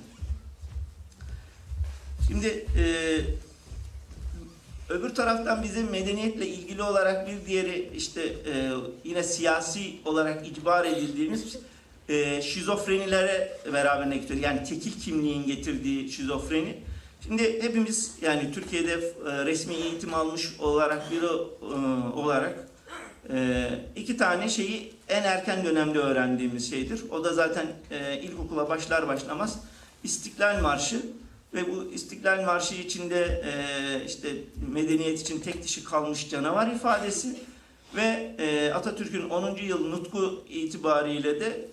Şimdi e, öbür taraftan bizim medeniyetle ilgili olarak bir diğeri işte e, yine siyasi olarak icbar edildiğimiz e, şizofrenilere beraberine getiriyor. Yani tekil kimliğin getirdiği şizofreni. Şimdi hepimiz yani Türkiye'de e, resmi eğitim almış olarak biri e, olarak e, iki tane şeyi en erken dönemde öğrendiğimiz şeydir. O da zaten e, ilkokula başlar başlamaz İstiklal Marşı ve bu İstiklal Marşı içinde işte medeniyet için tek dişi kalmış canavar ifadesi ve Atatürk'ün 10. yıl nutku itibariyle de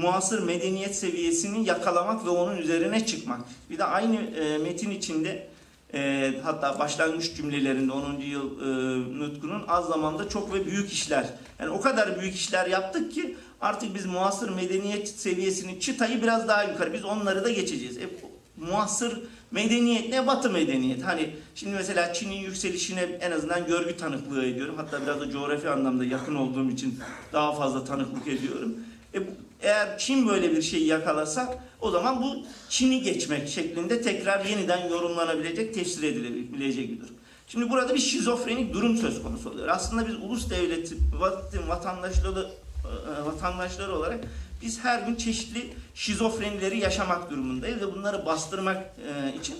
muasır medeniyet seviyesini yakalamak ve onun üzerine çıkmak. Bir de aynı e, metin içinde e, hatta başlangıç cümlelerinde 10. yıl e, nutkunun az zamanda çok ve büyük işler. Yani o kadar büyük işler yaptık ki artık biz muasır medeniyet seviyesini çıtayı biraz daha yukarı biz onları da geçeceğiz. E, muasır medeniyet ne? Batı medeniyet. Hani şimdi mesela Çin'in yükselişine en azından görgü tanıklığı ediyorum. Hatta biraz da coğrafi anlamda yakın olduğum için daha fazla tanıklık ediyorum. E, eğer Çin böyle bir şeyi yakalasa o zaman bu Çin'i geçmek şeklinde tekrar yeniden yorumlanabilecek, tefsir edilebilecek bir durum. Şimdi burada bir şizofrenik durum söz konusu oluyor. Aslında biz ulus devleti, vat- vatandaşları, e, vatandaşları olarak biz her gün çeşitli şizofrenileri yaşamak durumundayız ve bunları bastırmak e, için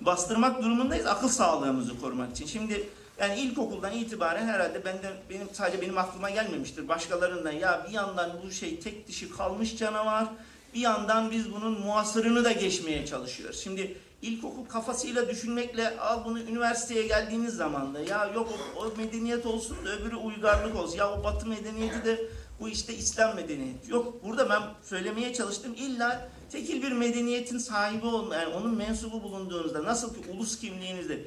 bastırmak durumundayız akıl sağlığımızı korumak için. Şimdi yani ilkokuldan itibaren herhalde benden benim sadece benim aklıma gelmemiştir. Başkalarından ya bir yandan bu şey tek dişi kalmış canavar, bir yandan biz bunun muasırını da geçmeye çalışıyoruz. Şimdi ilkokul kafasıyla düşünmekle al bunu üniversiteye geldiğiniz zaman da ya yok o, o medeniyet olsun da öbürü uygarlık olsun. Ya o batı medeniyeti de bu işte İslam medeniyeti. Yok burada ben söylemeye çalıştım illa tekil bir medeniyetin sahibi olma, yani onun mensubu bulunduğunuzda nasıl ki ulus kimliğinizde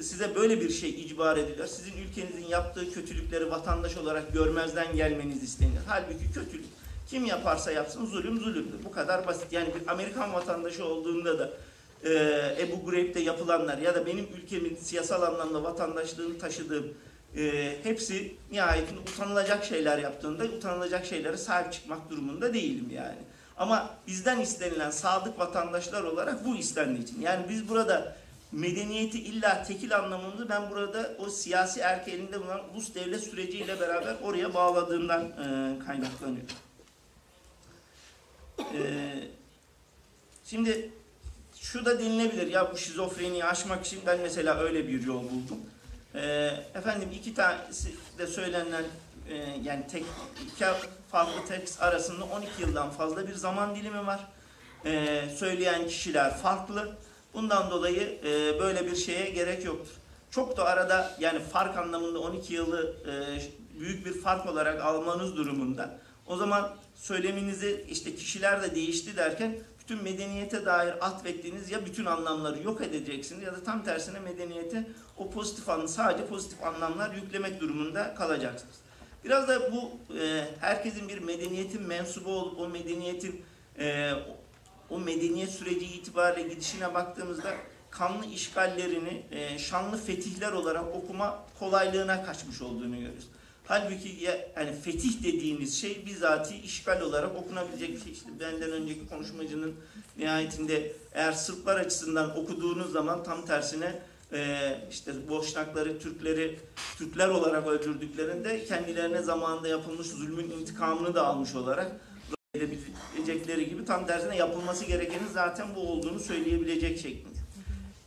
size böyle bir şey icbar ediliyor. Sizin ülkenizin yaptığı kötülükleri vatandaş olarak görmezden gelmeniz istenir. Halbuki kötülük kim yaparsa yapsın zulüm zulümdür. Bu kadar basit. Yani bir Amerikan vatandaşı olduğunda da e, Ebu Ghraib'de yapılanlar ya da benim ülkemin siyasal anlamda vatandaşlığını taşıdığım e, hepsi nihayetinde utanılacak şeyler yaptığında utanılacak şeylere sahip çıkmak durumunda değilim yani. Ama bizden istenilen sadık vatandaşlar olarak bu istendiği için. Yani biz burada medeniyeti illa tekil anlamında ben burada o siyasi erk elinde bulunan ulus devlet süreciyle beraber oraya bağladığından e, kaynaklanıyor. E, şimdi şu da denilebilir ya bu şizofreniyi aşmak için ben mesela öyle bir yol buldum. E, efendim iki tanesi de söylenen e, yani tek iki farklı tekst arasında 12 yıldan fazla bir zaman dilimi var. E, söyleyen kişiler farklı. Bundan dolayı e, böyle bir şeye gerek yoktur. Çok da arada yani fark anlamında 12 yılı e, büyük bir fark olarak almanız durumunda o zaman söyleminizi işte kişiler de değişti derken bütün medeniyete dair atfettiğiniz ya bütün anlamları yok edeceksiniz ya da tam tersine medeniyete o pozitif anlamı sadece pozitif anlamlar yüklemek durumunda kalacaksınız. Biraz da bu e, herkesin bir medeniyetin mensubu olup o medeniyetin e, o medeniyet süreci itibariyle gidişine baktığımızda kanlı işgallerini e, şanlı fetihler olarak okuma kolaylığına kaçmış olduğunu görüyoruz. Halbuki ya, yani fetih dediğimiz şey bizatihi işgal olarak okunabilecek bir şey. İşte benden önceki konuşmacının nihayetinde eğer Sırplar açısından okuduğunuz zaman tam tersine e, işte Boşnakları, Türkleri Türkler olarak öldürdüklerinde kendilerine zamanında yapılmış zulmün intikamını da almış olarak edebilecekleri gibi tam tersine yapılması gerekenin zaten bu olduğunu söyleyebilecek şeklinde.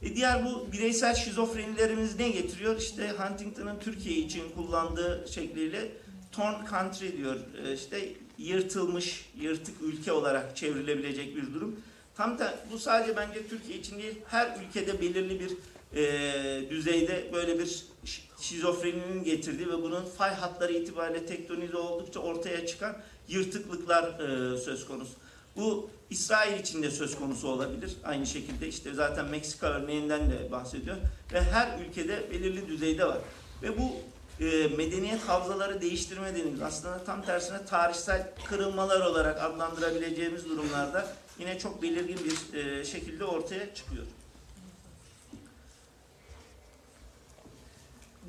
E diğer bu bireysel şizofrenilerimiz ne getiriyor? İşte Huntington'ın Türkiye için kullandığı şekliyle torn country diyor. E işte yırtılmış, yırtık ülke olarak çevrilebilecek bir durum. Tam da bu sadece bence Türkiye için değil, her ülkede belirli bir e, düzeyde böyle bir şizofreninin getirdiği ve bunun fay hatları itibariyle tektonize oldukça ortaya çıkan yırtıklıklar e, söz konusu. Bu İsrail için de söz konusu olabilir. Aynı şekilde işte zaten Meksika örneğinden de bahsediyor. Ve her ülkede belirli düzeyde var. Ve bu e, medeniyet havzaları değiştirme dediğimiz aslında tam tersine tarihsel kırılmalar olarak adlandırabileceğimiz durumlarda yine çok belirgin bir e, şekilde ortaya çıkıyor.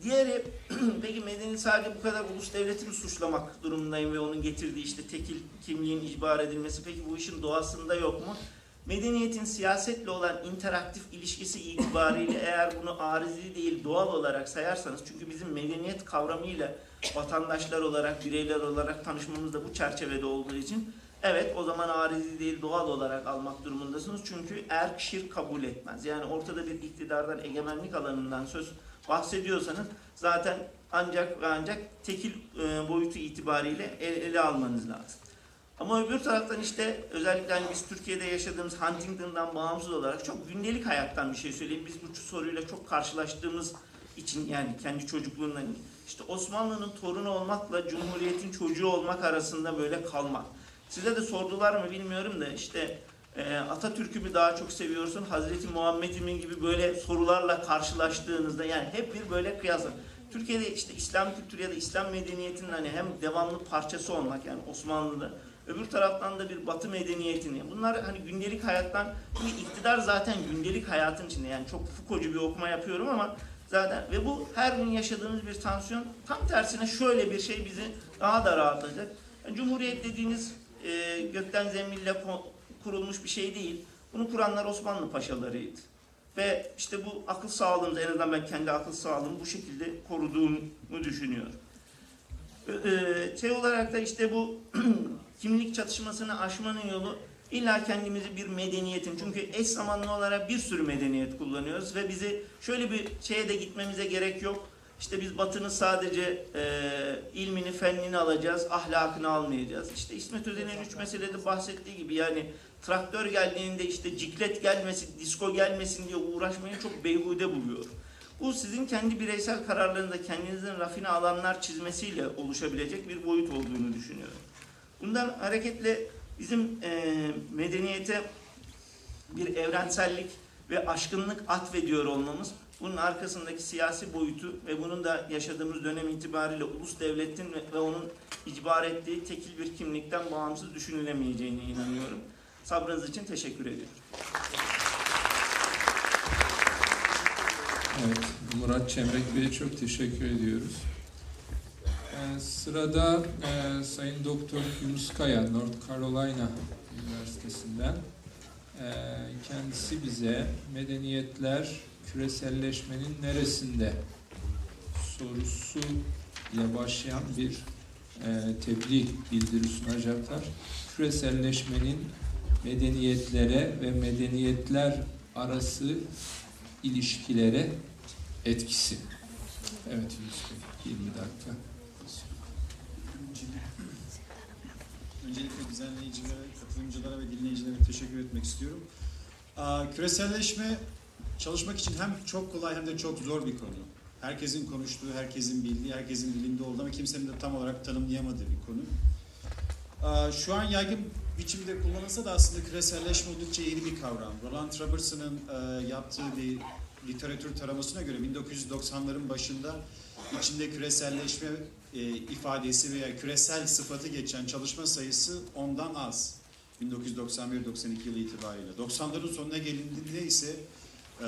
Diğeri peki medeni sadece bu kadar ulus devleti mi suçlamak durumundayım ve onun getirdiği işte tekil kimliğin icbar edilmesi peki bu işin doğasında yok mu? Medeniyetin siyasetle olan interaktif ilişkisi itibariyle eğer bunu arizi değil doğal olarak sayarsanız çünkü bizim medeniyet kavramıyla vatandaşlar olarak, bireyler olarak tanışmamız da bu çerçevede olduğu için evet o zaman arizi değil doğal olarak almak durumundasınız. Çünkü erk şirk kabul etmez. Yani ortada bir iktidardan, egemenlik alanından söz bahsediyorsanız zaten ancak ve ancak tekil e, boyutu itibariyle ele, ele almanız lazım. Ama öbür taraftan işte özellikle hani biz Türkiye'de yaşadığımız Huntington'dan bağımsız olarak çok gündelik hayattan bir şey söyleyeyim. Biz bu soruyla çok karşılaştığımız için yani kendi çocukluğundan işte Osmanlı'nın torunu olmakla Cumhuriyet'in çocuğu olmak arasında böyle kalmak. Size de sordular mı bilmiyorum da işte e, Atatürk'ü mü daha çok seviyorsun, Hazreti Muhammed'i mi gibi böyle sorularla karşılaştığınızda yani hep bir böyle kıyasla. Türkiye'de işte İslam kültürü ya da İslam medeniyetinin hani hem devamlı parçası olmak yani Osmanlı'da öbür taraftan da bir Batı medeniyetini. Bunlar hani gündelik hayattan çünkü iktidar zaten gündelik hayatın içinde yani çok Foucault'cu bir okuma yapıyorum ama zaten ve bu her gün yaşadığımız bir tansiyon tam tersine şöyle bir şey bizi daha da rahatlatacak. Yani Cumhuriyet dediğiniz e, gökten zembille kurulmuş bir şey değil. Bunu kuranlar Osmanlı paşalarıydı. Ve işte bu akıl sağlığımız en azından ben kendi akıl sağlığımı bu şekilde koruduğumu düşünüyorum. Ee, şey olarak da işte bu kimlik çatışmasını aşmanın yolu illa kendimizi bir medeniyetin çünkü eş zamanlı olarak bir sürü medeniyet kullanıyoruz ve bizi şöyle bir şeye de gitmemize gerek yok. İşte biz batının sadece e, ilmini, fennini alacağız, ahlakını almayacağız. İşte İsmet Özel'in üç meselede bahsettiği gibi yani traktör geldiğinde işte ciklet gelmesin, disko gelmesin diye uğraşmayı çok beyhude buluyor. Bu sizin kendi bireysel kararlarınızda kendinizin rafine alanlar çizmesiyle oluşabilecek bir boyut olduğunu düşünüyorum. Bundan hareketle bizim e, medeniyete bir evrensellik ve aşkınlık atfediyor olmamız bunun arkasındaki siyasi boyutu ve bunun da yaşadığımız dönem itibariyle ulus devletin ve, onun icbar ettiği tekil bir kimlikten bağımsız düşünülemeyeceğine inanıyorum. Sabrınız için teşekkür ediyorum.
Evet, Murat Çemrek Bey'e çok teşekkür ediyoruz. Ee, sırada e, Sayın Doktor Yunus Kaya, North Carolina Üniversitesi'nden. Ee, kendisi bize medeniyetler küreselleşmenin neresinde sorusu ile başlayan bir e, tebliğ bildiri sunacaklar. Küreselleşmenin medeniyetlere ve medeniyetler arası ilişkilere etkisi. Evet Yunus Bey, 20 dakika.
Öncelikle düzenleyicilere, katılımcılara ve dinleyicilere teşekkür etmek istiyorum. Küreselleşme çalışmak için hem çok kolay hem de çok zor bir konu. Herkesin konuştuğu, herkesin bildiği, herkesin dilinde olduğu ama kimsenin de tam olarak tanımlayamadığı bir konu. Aa, Şu an yaygın biçimde kullanılsa da aslında küreselleşme oldukça yeni bir kavram. Roland Robertson'ın e, yaptığı bir literatür taramasına göre 1990'ların başında içinde küreselleşme e, ifadesi veya küresel sıfatı geçen çalışma sayısı ondan az. 1991-92 yılı itibariyle. 90'ların sonuna gelindiğinde ise e,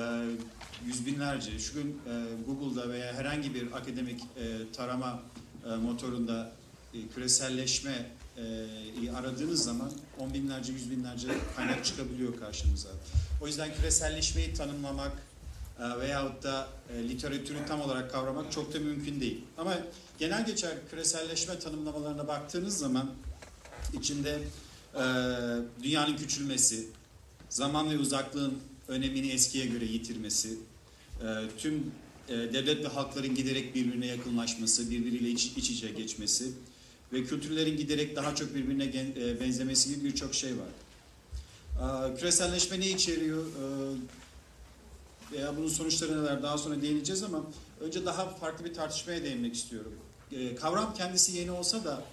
yüz binlerce, şu gün e, Google'da veya herhangi bir akademik e, tarama e, motorunda e, küreselleşme aradığınız zaman on binlerce, yüz binlerce kaynak çıkabiliyor karşınıza. O yüzden küreselleşmeyi tanımlamak e, veyahut da literatürü tam olarak kavramak çok da mümkün değil. Ama genel geçer küreselleşme tanımlamalarına baktığınız zaman içinde dünyanın küçülmesi, zaman ve uzaklığın önemini eskiye göre yitirmesi, e, tüm e, devlet ve halkların giderek birbirine yakınlaşması, birbiriyle iç, iç içe geçmesi ve kültürlerin giderek daha çok birbirine e, benzemesi gibi birçok şey var. Küreselleşme ne içeriyor? Veya bunun sonuçları neler daha sonra değineceğiz ama önce daha farklı bir tartışmaya değinmek istiyorum. Kavram kendisi yeni olsa da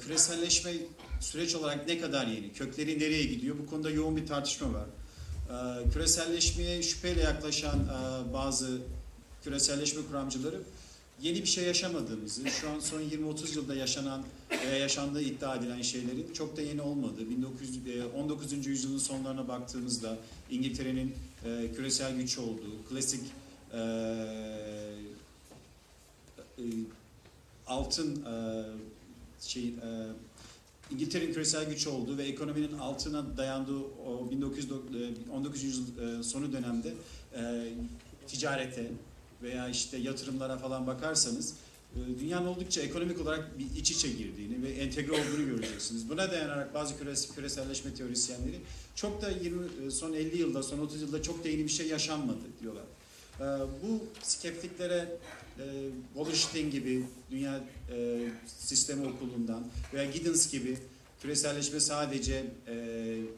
küreselleşme süreç olarak ne kadar yeni, kökleri nereye gidiyor bu konuda yoğun bir tartışma var. E, küreselleşmeye şüpheyle yaklaşan e, bazı küreselleşme kuramcıları yeni bir şey yaşamadığımızı, şu an son 20-30 yılda yaşanan veya yaşandığı iddia edilen şeylerin çok da yeni olmadığı, 19, e, 19. yüzyılın sonlarına baktığımızda İngiltere'nin e, küresel güç olduğu, klasik altın şey İngiltere'nin küresel güç olduğu ve ekonominin altına dayandığı o 1919 yüzyıl e, sonu dönemde e, ticarete veya işte yatırımlara falan bakarsanız e, dünyanın oldukça ekonomik olarak bir iç içe girdiğini ve entegre olduğunu göreceksiniz. Buna dayanarak bazı küres, küreselleşme teorisyenleri çok da 20 e, son 50 yılda, son 30 yılda çok da yeni bir şey yaşanmadı diyorlar. E, Bu skeptiklere e, Wallerstein gibi Dünya e, Sistemi Okulu'ndan veya Giddens gibi küreselleşme sadece e,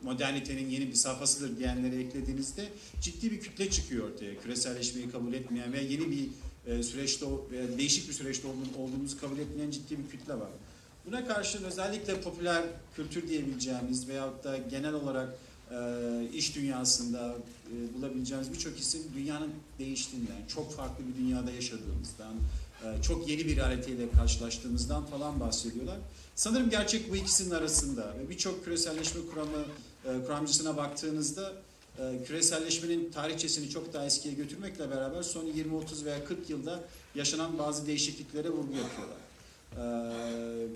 modernitenin yeni bir safhasıdır diyenleri eklediğinizde ciddi bir kütle çıkıyor ortaya. Küreselleşmeyi kabul etmeyen veya yeni bir e, süreçte veya değişik bir süreçte olduğum- olduğumuzu kabul etmeyen ciddi bir kütle var. Buna karşın özellikle popüler kültür diyebileceğimiz veyahut da genel olarak iş dünyasında e, bulabileceğimiz birçok isim dünyanın değiştiğinden, çok farklı bir dünyada yaşadığımızdan, e, çok yeni bir realiteyle karşılaştığımızdan falan bahsediyorlar. Sanırım gerçek bu ikisinin arasında ve birçok küreselleşme kuramı e, kuramcısına baktığınızda e, küreselleşmenin tarihçesini çok daha eskiye götürmekle beraber son 20-30 veya 40 yılda yaşanan bazı değişikliklere vurgu yapıyorlar. Ee,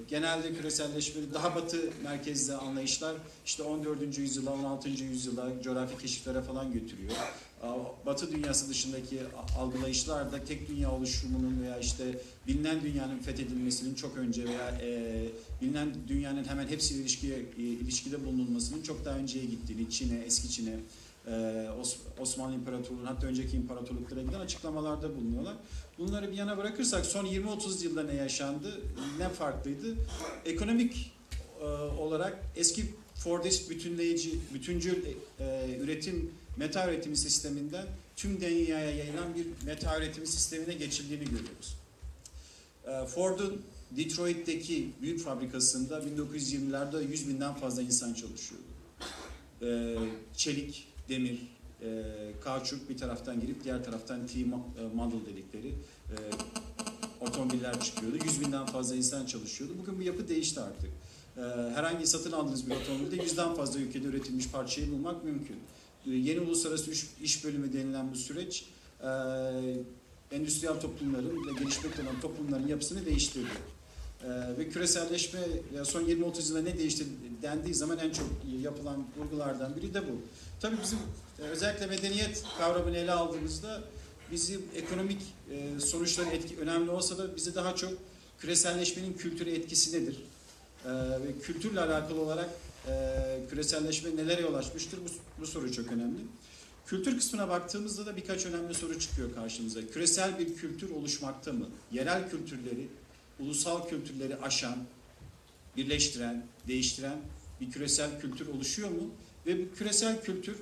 genelde küreselleşmeyi daha batı merkezli anlayışlar işte 14. yüzyıla, 16. yüzyıla coğrafi keşiflere falan götürüyor. Ee, Batı dünyası dışındaki algılayışlar da tek dünya oluşumunun veya işte bilinen dünyanın fethedilmesinin çok önce veya e, bilinen dünyanın hemen hepsiyle ilişkiye, e, ilişkide bulunulmasının çok daha önceye gittiğini, Çin'e, eski Çin'e, e, Os- Osmanlı İmparatorluğu'nun hatta önceki imparatorluklara giden açıklamalarda bulunuyorlar. Bunları bir yana bırakırsak son 20-30 yılda ne yaşandı, ne farklıydı? Ekonomik e, olarak eski Fordist bütünleyici, bütüncül e, üretim, meta üretimi sisteminden tüm dünyaya yayılan bir meta üretimi sistemine geçildiğini görüyoruz. E, Ford'un Detroit'teki büyük fabrikasında 1920'lerde 100 binden fazla insan çalışıyordu. E, çelik, demir, e, kauçuk bir taraftan girip diğer taraftan T-model dedikleri e, otomobiller çıkıyordu. 100 binden fazla insan çalışıyordu. Bugün bu yapı değişti artık. E, herhangi satın aldığınız bir otomobilde yüzden fazla ülkede üretilmiş parçayı bulmak mümkün. E, yeni uluslararası iş, iş bölümü denilen bu süreç e, endüstriyel toplumların ve gelişmekte olan toplumların yapısını değiştirdi. Ee, ve küreselleşme son 20-30 yılda ne değişti dendiği zaman en çok yapılan vurgulardan biri de bu. Tabii bizim e, özellikle medeniyet kavramını ele aldığımızda bizim ekonomik e, sonuçları etki önemli olsa da bizi daha çok küreselleşmenin kültüre etkisi nedir? Ee, ve kültürle alakalı olarak e, küreselleşme nelere yol açmıştır? Bu, bu soru çok önemli. Kültür kısmına baktığımızda da birkaç önemli soru çıkıyor karşımıza. Küresel bir kültür oluşmakta mı? Yerel kültürleri ulusal kültürleri aşan, birleştiren, değiştiren bir küresel kültür oluşuyor mu? Ve bu küresel kültür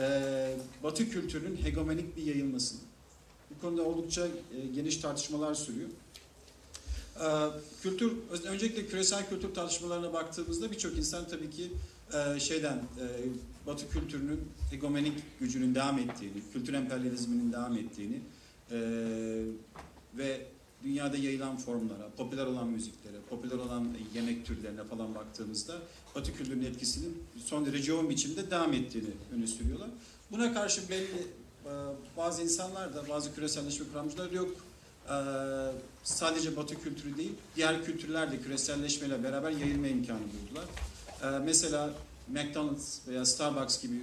e, Batı kültürünün hegemonik bir yayılması. Bu konuda oldukça e, geniş tartışmalar sürüyor. E, kültür, öncelikle küresel kültür tartışmalarına baktığımızda birçok insan tabii ki e, şeyden e, Batı kültürünün hegemonik gücünün devam ettiğini, kültür emperyalizminin devam ettiğini e, ve dünyada yayılan formlara, popüler olan müziklere, popüler olan yemek türlerine falan baktığımızda Batı kültürünün etkisinin son derece yoğun biçimde devam ettiğini öne sürüyorlar. Buna karşı belli e, bazı insanlar da, bazı küreselleşme kuramcılar yok e, sadece Batı kültürü değil, diğer kültürler de küreselleşmeyle beraber yayılma imkanı buldular. E, Mesela McDonald's veya Starbucks gibi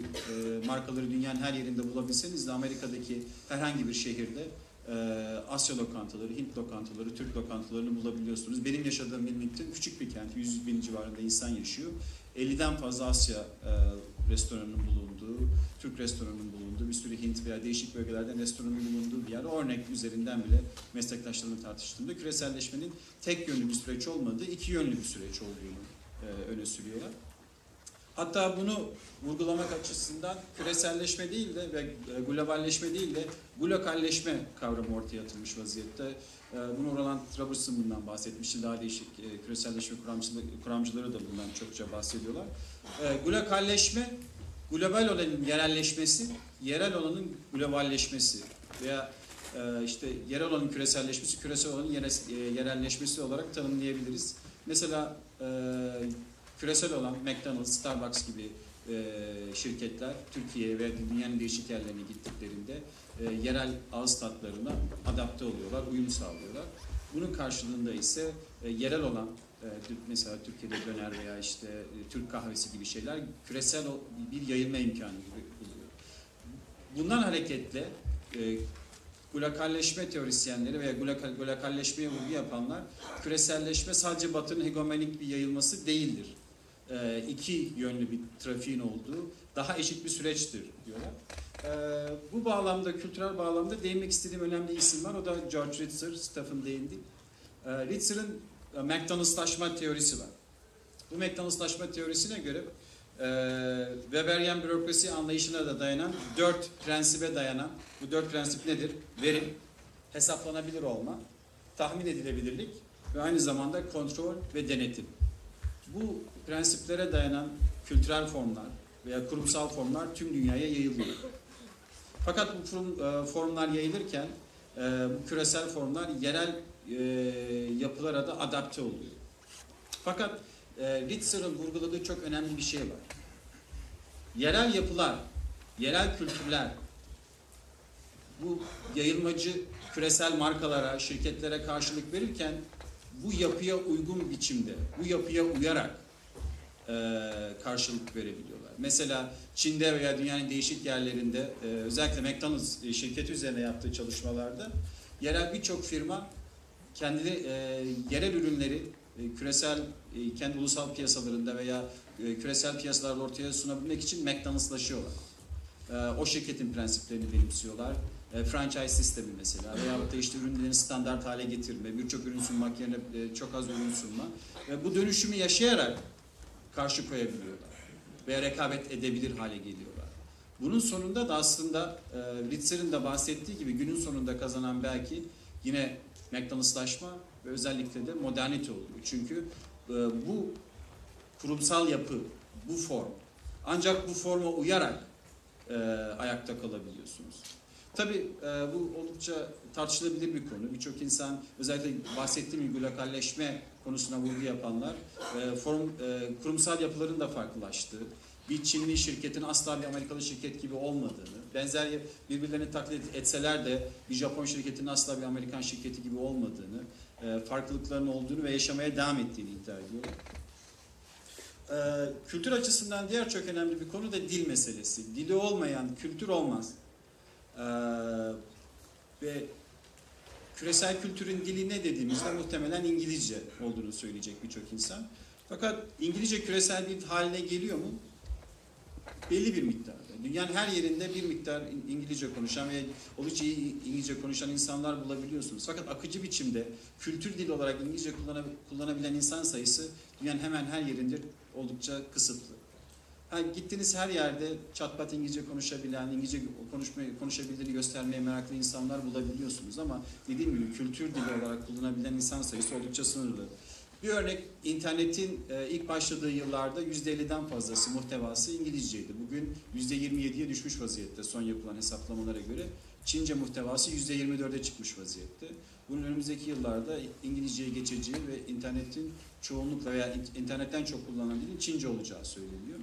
markaları dünyanın her yerinde bulabilseniz de Amerika'daki herhangi bir şehirde e, Asya lokantaları, Hint lokantaları, Türk lokantalarını bulabiliyorsunuz. Benim yaşadığım Wilmington küçük bir kent, 100 bin civarında insan yaşıyor. 50'den fazla Asya e, restoranının bulunduğu, Türk restoranının bulunduğu, bir sürü Hint veya değişik bölgelerden restoranın bulunduğu bir yer. Örnek üzerinden bile meslektaşlarımla tartıştığımda küreselleşmenin tek yönlü bir süreç olmadığı, iki yönlü bir süreç olduğunu e, öne sürüyorlar. Hatta bunu vurgulamak açısından küreselleşme değil de ve globalleşme değil de glokalleşme kavramı ortaya atılmış vaziyette. Ee, Bunu Roland Robertson bundan bahsetmişti. Daha değişik e, küreselleşme kuramcıları, da bundan çokça bahsediyorlar. Glokalleşme, global olanın yerelleşmesi, yerel olanın globalleşmesi veya e, işte yerel olanın küreselleşmesi, küresel olanın yere- e, yerelleşmesi olarak tanımlayabiliriz. Mesela e, küresel olan McDonald's, Starbucks gibi e, şirketler Türkiye'ye ve dünyanın değişik yerlerine gittiklerinde e, yerel ağız tatlarına adapte oluyorlar, uyum sağlıyorlar. Bunun karşılığında ise e, yerel olan e, mesela Türkiye'de döner veya işte e, Türk kahvesi gibi şeyler küresel bir yayılma imkanı gibi buluyor. Bundan hareketle e, glokalleşme teorisyenleri veya glokal, glokalleşmeye vurgu yapanlar küreselleşme sadece batının hegemonik bir yayılması değildir. E, iki yönlü bir trafiğin olduğu daha eşit bir süreçtir diyorlar. E, bu bağlamda, kültürel bağlamda değinmek istediğim önemli isim var. O da George Ritzer, Stephen değindi. E, Ritzer'ın McDonald'slaşma teorisi var. Bu McDonald'slaşma teorisine göre e, Weberian bürokrasi anlayışına da dayanan dört prensibe dayanan, bu dört prensip nedir? Verim, hesaplanabilir olma, tahmin edilebilirlik ve aynı zamanda kontrol ve denetim. Bu prensiplere dayanan kültürel formlar veya kurumsal formlar tüm dünyaya yayılıyor. Fakat bu e, formlar yayılırken e, bu küresel formlar yerel e, yapılara da adapte oluyor. Fakat Ritzer'ın vurguladığı çok önemli bir şey var. Yerel yapılar, yerel kültürler bu yayılmacı küresel markalara, şirketlere karşılık verirken bu yapıya uygun biçimde, bu yapıya uyarak karşılık verebiliyorlar. Mesela Çin'de veya dünyanın değişik yerlerinde e, özellikle McDonald's e, şirketi üzerine yaptığı çalışmalarda yerel birçok firma kendileri e, yerel ürünleri e, küresel e, kendi ulusal piyasalarında veya e, küresel piyasalarda ortaya sunabilmek için McDonald'slaşıyorlar. E, o şirketin prensiplerini benimsiyorlar. E, franchise sistemi mesela veyahut da işte ürünlerini standart hale getirme, birçok ürün sunmak yerine e, çok az ürün sunma. Ve bu dönüşümü yaşayarak karşı koyabiliyorlar veya rekabet edebilir hale geliyorlar. Bunun sonunda da aslında e, Ritzer'in de bahsettiği gibi günün sonunda kazanan belki yine McDonald'slaşma ve özellikle de modernite oluyor. Çünkü e, bu kurumsal yapı, bu form ancak bu forma uyarak e, ayakta kalabiliyorsunuz. Tabii e, bu oldukça tartışılabilir bir konu. Birçok insan özellikle bahsettiğim gibi globalleşme konusuna vurgu yapanlar e, form, e, kurumsal yapıların da farklılaştığı, bir Çinli şirketin asla bir Amerikalı şirket gibi olmadığını, benzer birbirlerini taklit etseler de bir Japon şirketinin asla bir Amerikan şirketi gibi olmadığını, e, farklılıkların olduğunu ve yaşamaya devam ettiğini iddia ediyorlar. E, kültür açısından diğer çok önemli bir konu da dil meselesi. Dili olmayan kültür olmaz. E, ve küresel kültürün dili ne dediğimizde muhtemelen İngilizce olduğunu söyleyecek birçok insan. Fakat İngilizce küresel bir haline geliyor mu? Belli bir miktarda. Dünyanın her yerinde bir miktar İngilizce konuşan ve oldukça iyi İngilizce konuşan insanlar bulabiliyorsunuz. Fakat akıcı biçimde kültür dili olarak İngilizce kullanabilen insan sayısı dünyanın hemen her yerinde oldukça kısıtlı. Yani gittiğiniz her yerde çatpat İngilizce konuşabilen, İngilizce konuşmayı, konuşabildiğini göstermeye meraklı insanlar bulabiliyorsunuz ama dediğim gibi kültür dili olarak kullanabilen insan sayısı oldukça sınırlı. Bir örnek internetin e, ilk başladığı yıllarda %50'den fazlası muhtevası İngilizceydi. Bugün %27'ye düşmüş vaziyette son yapılan hesaplamalara göre. Çince muhtevası %24'e çıkmış vaziyette. Bunun önümüzdeki yıllarda İngilizceye geçeceği ve internetin çoğunlukla veya internetten çok kullanılan dilin Çince olacağı söyleniyor.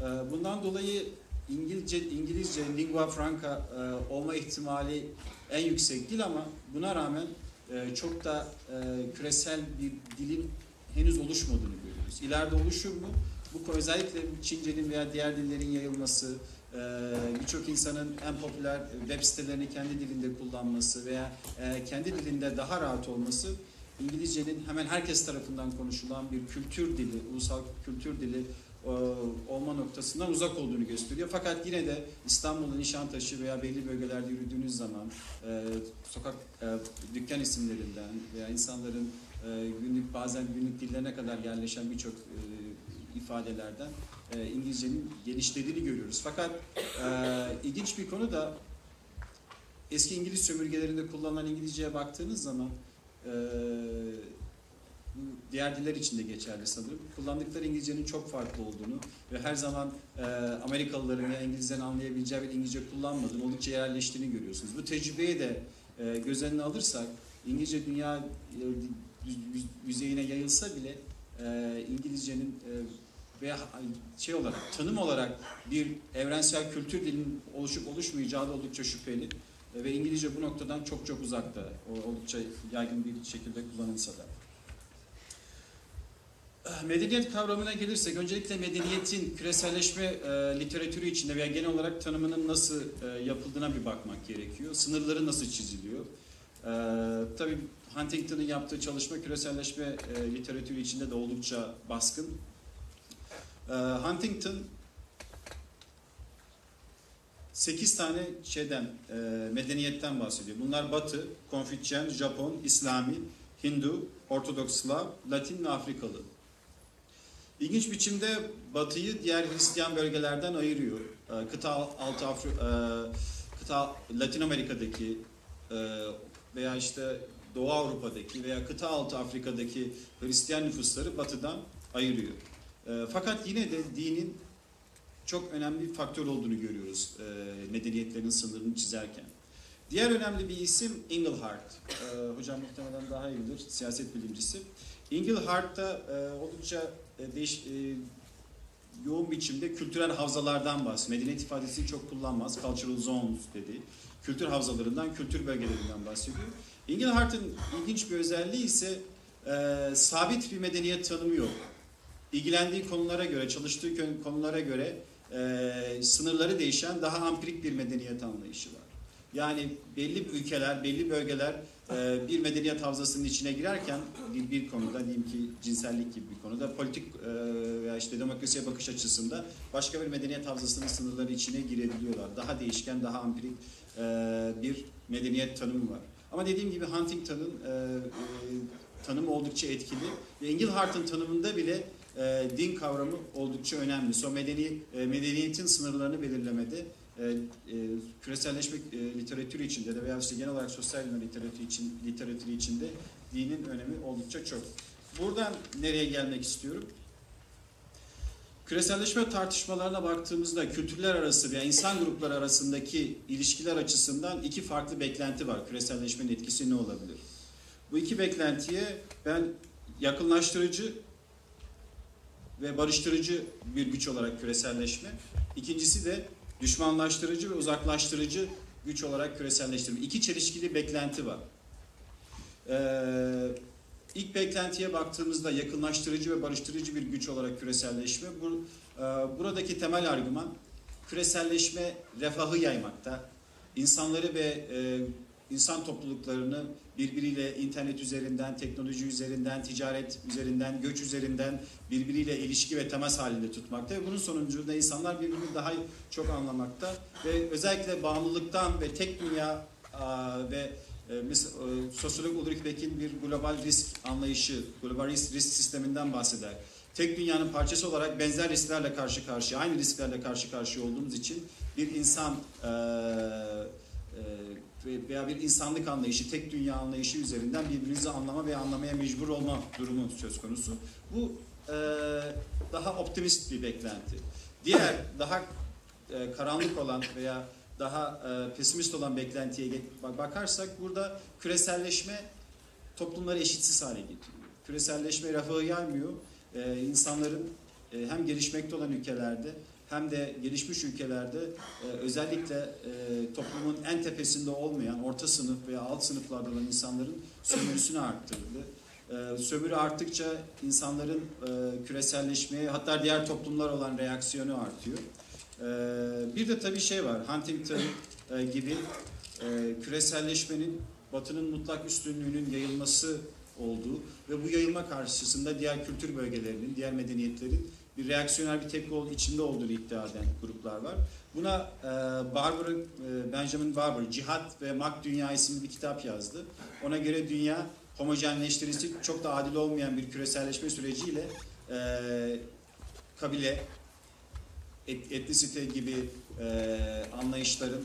E, bundan dolayı İngilizce, İngilizce lingua franca e, olma ihtimali en yüksek değil ama buna rağmen e, çok da e, küresel bir dilin henüz oluşmadığını görüyoruz. İleride oluşur mu? Bu özellikle Çince'nin veya diğer dillerin yayılması, birçok insanın en popüler web sitelerini kendi dilinde kullanması veya kendi dilinde daha rahat olması İngilizcenin hemen herkes tarafından konuşulan bir kültür dili, ulusal kültür dili olma noktasından uzak olduğunu gösteriyor. Fakat yine de İstanbul'un Nişantaşı veya belli bölgelerde yürüdüğünüz zaman e, sokak e, dükkan isimlerinden veya insanların e, günlük bazen günlük dillerine kadar yerleşen birçok e, ifadelerden e, İngilizcenin geliştirdiğini görüyoruz. Fakat e, ilginç bir konu da eski İngiliz sömürgelerinde kullanılan İngilizceye baktığınız zaman e, bu diğer diller için de geçerli sanırım. Kullandıkları İngilizcenin çok farklı olduğunu ve her zaman e, Amerikalıların ya İngilizlerin anlayabileceği bir İngilizce kullanmadığını, oldukça yerleştiğini görüyorsunuz. Bu tecrübeyi de e, göz önüne alırsak İngilizce dünya e, yüz- yüzeyine yayılsa bile e, İngilizcenin e, veya şey olarak tanım olarak bir evrensel kültür dilinin oluşup oluşmayacağı da oldukça şüpheli. E, ve İngilizce bu noktadan çok çok uzakta. Oldukça yaygın bir şekilde kullanılsa da. Medeniyet kavramına gelirsek öncelikle medeniyetin küreselleşme e, literatürü içinde veya genel olarak tanımının nasıl e, yapıldığına bir bakmak gerekiyor. Sınırları nasıl çiziliyor? E, tabii Huntington'ın yaptığı çalışma küreselleşme e, literatürü içinde de oldukça baskın. E, Huntington 8 tane şeyden, e, medeniyetten bahsediyor. Bunlar Batı, Konfüçyen, Japon, İslami, Hindu, Ortodoks Slav, Latin ve Afrikalı. İlginç biçimde Batı'yı diğer Hristiyan bölgelerden ayırıyor. Ee, Kıta altı Afri, e, kıta Latin Amerika'daki e, veya işte Doğu Avrupa'daki veya kıta altı Afrika'daki Hristiyan nüfusları batıdan ayırıyor. E, fakat yine de dinin çok önemli bir faktör olduğunu görüyoruz e, medeniyetlerin sınırını çizerken. Diğer önemli bir isim Engelhardt. E, hocam muhtemelen daha iyi bilir, siyaset bilimcisi. Engelhardt da oldukça e, e, yoğun biçimde kültürel havzalardan bahsediyor. Medeniyet ifadesini çok kullanmaz. Cultural zones dedi. Kültür havzalarından, kültür bölgelerinden bahsediyor. Engelhardt'ın ilginç bir özelliği ise e, sabit bir medeniyet tanımı yok. İlgilendiği konulara göre, çalıştığı konulara göre e, sınırları değişen daha ampirik bir medeniyet anlayışı var. Yani belli ülkeler, belli bölgeler e, bir medeniyet havzasının içine girerken bir, bir konuda diyelim ki cinsellik gibi bir konuda politik e, veya işte demokrasiye bakış açısında başka bir medeniyet havzasının sınırları içine girebiliyorlar. Daha değişken, daha ampirik e, bir medeniyet tanımı var. Ama dediğim gibi Huntington'ın e, e, tanımı oldukça etkili ve Engelhardt'ın tanımında bile e, din kavramı oldukça önemli. So medeni e, medeniyetin sınırlarını belirlemede e, e, küreselleşme e, literatürü içinde de veya işte genel olarak sosyal bilimler literatürü için literatürü içinde dinin önemi oldukça çok. Buradan nereye gelmek istiyorum? Küreselleşme tartışmalarına baktığımızda kültürler arası veya insan grupları arasındaki ilişkiler açısından iki farklı beklenti var. Küreselleşmenin etkisi ne olabilir? Bu iki beklentiye ben yakınlaştırıcı ve barıştırıcı bir güç olarak küreselleşme. İkincisi de düşmanlaştırıcı ve uzaklaştırıcı güç olarak küreselleştirme. İki çelişkili beklenti var. Ee, ilk beklentiye baktığımızda yakınlaştırıcı ve barıştırıcı bir güç olarak küreselleşme. Bu, e, buradaki temel argüman küreselleşme refahı yaymakta. İnsanları ve e, insan topluluklarını birbiriyle internet üzerinden, teknoloji üzerinden, ticaret üzerinden, göç üzerinden birbiriyle ilişki ve temas halinde tutmakta ve bunun sonucunda insanlar birbirini daha çok anlamakta ve özellikle bağımlılıktan ve tek dünya ve e, e, sosyolog Ulrich Beck'in bir global risk anlayışı, global risk, risk sisteminden bahseder. Tek dünyanın parçası olarak benzer risklerle karşı karşıya, aynı risklerle karşı karşıya olduğumuz için bir insan e, e, veya bir insanlık anlayışı, tek dünya anlayışı üzerinden birbirinizi anlama ve anlamaya mecbur olma durumu söz konusu. Bu e, daha optimist bir beklenti. Diğer daha e, karanlık olan veya daha e, pesimist olan beklentiye bakarsak burada küreselleşme toplumları eşitsiz hale getiriyor. Küreselleşme refahı yaymıyor. E, insanların e, hem gelişmekte olan ülkelerde hem de gelişmiş ülkelerde e, özellikle e, toplumun en tepesinde olmayan orta sınıf veya alt sınıflarda olan insanların sömürüsünü arttırdı. E, sömürü arttıkça insanların e, küreselleşmeye hatta diğer toplumlar olan reaksiyonu artıyor. E, bir de tabii şey var Huntington e, gibi e, küreselleşmenin batının mutlak üstünlüğünün yayılması olduğu ve bu yayılma karşısında diğer kültür bölgelerinin, diğer medeniyetlerin bir reaksiyoner bir tepki olduğu içinde olduğunu iddia eden gruplar var. Buna e, Barber, e, Benjamin Barber, Cihat ve Mak Dünya isimli bir kitap yazdı. Ona göre dünya homojenleştirilisi çok da adil olmayan bir küreselleşme süreciyle e, kabile, et, etnisite gibi e, anlayışların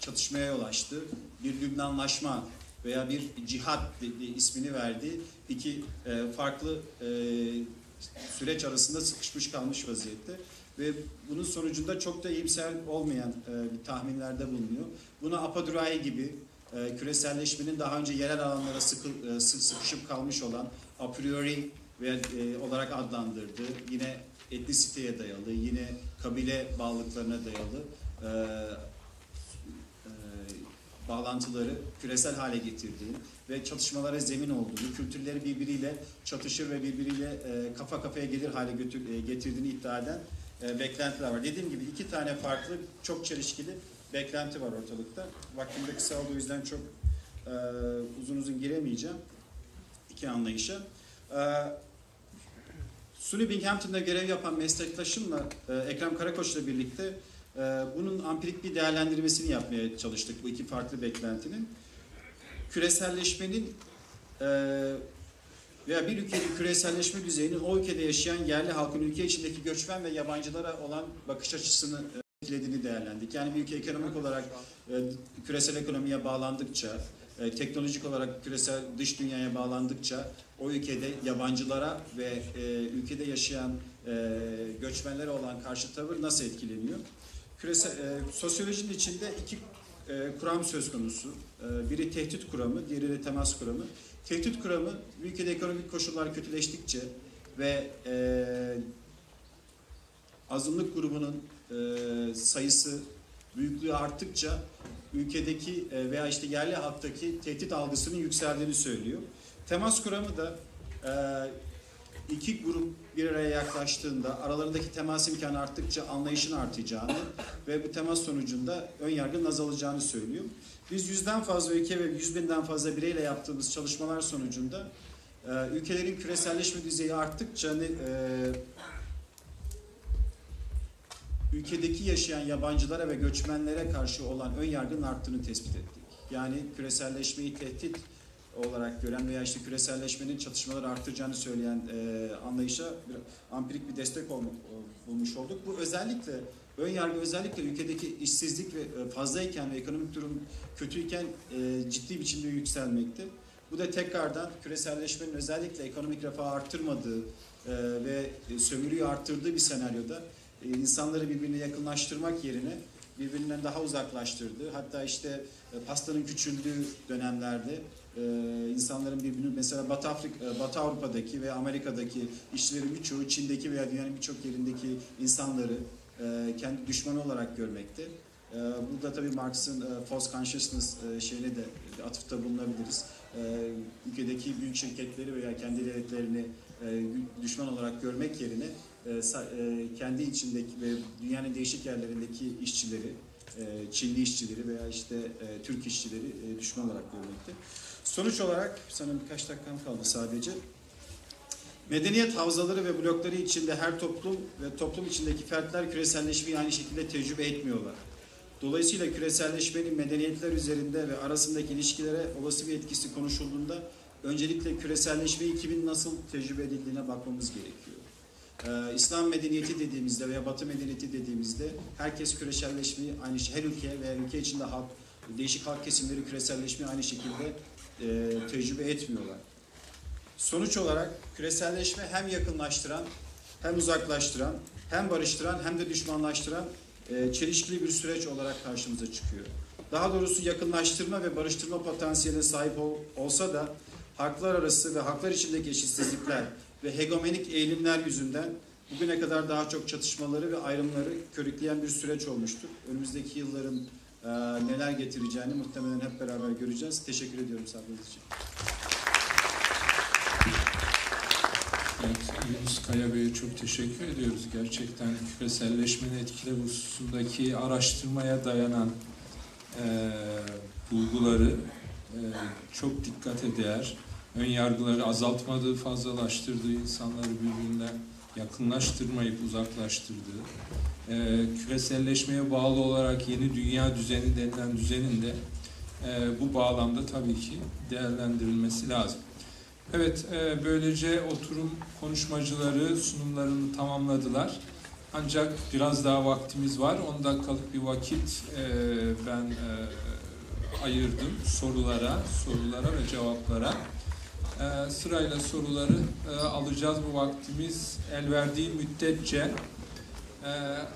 çatışmaya yol açtı. Bir Lübnanlaşma veya bir cihat ismini verdiği iki e, farklı süreç arasında sıkışmış kalmış vaziyette ve bunun sonucunda çok da iyimser olmayan e, tahminlerde bulunuyor. Buna Apadurai gibi e, küreselleşmenin daha önce yerel alanlara sıkı, e, sık sıkışıp kalmış olan a priori ve e, olarak adlandırdığı yine etnisiteye dayalı, yine kabile bağlılıklarına dayalı e, bağlantıları küresel hale getirdiğini ve çatışmalara zemin olduğunu, kültürleri birbiriyle çatışır ve birbiriyle e, kafa kafaya gelir hale götür, e, getirdiğini iddia eden e, beklentiler var. Dediğim gibi iki tane farklı, çok çelişkili beklenti var ortalıkta. Vaktim de kısa olduğu yüzden çok uzun uzun giremeyeceğim iki anlayışa. E, SUNY Binghamton'da görev yapan meslektaşımla Ekrem Karakoç'la birlikte bunun ampirik bir değerlendirmesini yapmaya çalıştık bu iki farklı beklentinin. Küreselleşmenin e, veya bir ülkenin küreselleşme düzeyinin o ülkede yaşayan yerli halkın ülke içindeki göçmen ve yabancılara olan bakış açısını e, etkilediğini değerlendik. Yani bir ülke ekonomik olarak e, küresel ekonomiye bağlandıkça, teknolojik olarak küresel dış dünyaya bağlandıkça o ülkede yabancılara ve ülkede yaşayan göçmenlere olan karşı tavır nasıl etkileniyor? Küresel, e, sosyolojinin içinde iki e, kuram söz konusu. E, biri tehdit kuramı, diğeri de temas kuramı. Tehdit kuramı ülkede ekonomik koşullar kötüleştikçe ve e, azınlık grubunun e, sayısı, büyüklüğü arttıkça ülkedeki e, veya işte yerli halktaki tehdit algısının yükseldiğini söylüyor. Temas kuramı da e, iki grup bir araya yaklaştığında aralarındaki temas imkanı arttıkça anlayışın artacağını ve bu temas sonucunda ön yargının azalacağını söylüyor. Biz yüzden fazla ülke ve yüz binden fazla bireyle yaptığımız çalışmalar sonucunda e, ülkelerin küreselleşme düzeyi arttıkça hani, e, ülkedeki yaşayan yabancılara ve göçmenlere karşı olan ön yargının arttığını tespit ettik. Yani küreselleşmeyi tehdit olarak gören veya işte küreselleşmenin çatışmaları arttıracağını söyleyen e, anlayışa bir, ampirik bir destek olma, bulmuş olduk. Bu özellikle ön yargı özellikle ülkedeki işsizlik ve e, fazlayken ve ekonomik durum kötüyken e, ciddi biçimde yükselmekte. Bu da tekrardan küreselleşmenin özellikle ekonomik refahı arttırmadığı e, ve e, sömürüyü arttırdığı bir senaryoda e, insanları birbirine yakınlaştırmak yerine birbirinden daha uzaklaştırdığı hatta işte e, pastanın küçüldüğü dönemlerde e, insanların birbirini mesela Batı, Afrika, e, Batı Avrupa'daki ve Amerika'daki işçilerin birçoğu Çin'deki veya dünyanın birçok yerindeki insanları e, kendi düşmanı olarak görmekte. E, burada tabii Marx'ın e, false consciousness e, şeyine de atıfta bulunabiliriz. E, ülkedeki büyük şirketleri veya kendi devletlerini e, düşman olarak görmek yerine e, e, kendi içindeki ve dünyanın değişik yerlerindeki işçileri, Çinli işçileri veya işte e, Türk işçileri e, düşman olarak görmekte. Sonuç olarak, sanırım birkaç dakikam kaldı sadece. Medeniyet havzaları ve blokları içinde her toplum ve toplum içindeki fertler küreselleşmeyi aynı şekilde tecrübe etmiyorlar. Dolayısıyla küreselleşmenin medeniyetler üzerinde ve arasındaki ilişkilere olası bir etkisi konuşulduğunda öncelikle küreselleşmeyi kimin nasıl tecrübe edildiğine bakmamız gerekiyor. Ee, İslam medeniyeti dediğimizde veya Batı medeniyeti dediğimizde herkes küreselleşmeyi aynı her ülke veya ülke içinde halk değişik halk kesimleri küreselleşmeyi aynı şekilde e, tecrübe etmiyorlar. Sonuç olarak küreselleşme hem yakınlaştıran, hem uzaklaştıran, hem barıştıran hem de düşmanlaştıran e, çelişkili bir süreç olarak karşımıza çıkıyor. Daha doğrusu yakınlaştırma ve barıştırma potansiyeline sahip ol- olsa da haklar arası ve haklar içindeki eşitsizlikler ve hegemonik eğilimler yüzünden bugüne kadar daha çok çatışmaları ve ayrımları körükleyen bir süreç olmuştur. Önümüzdeki yılların e, neler getireceğini muhtemelen hep beraber göreceğiz. Teşekkür ediyorum sabrınız için.
Yunus Kaya Bey'e çok teşekkür ediyoruz. Gerçekten küreselleşmenin etkileri hususundaki araştırmaya dayanan e, bulguları e, çok dikkate değer. Ön yargıları azaltmadığı, fazlalaştırdığı, insanları birbirinden yakınlaştırmayıp uzaklaştırdığı, e, küreselleşmeye bağlı olarak yeni dünya düzeni denilen düzenin de e, bu bağlamda tabii ki değerlendirilmesi lazım. Evet, e, böylece oturum konuşmacıları sunumlarını tamamladılar. Ancak biraz daha vaktimiz var. 10 dakikalık bir vakit e, ben e, ayırdım sorulara, sorulara ve cevaplara. E, sırayla soruları e, alacağız bu vaktimiz el verdiği müddetçe. E,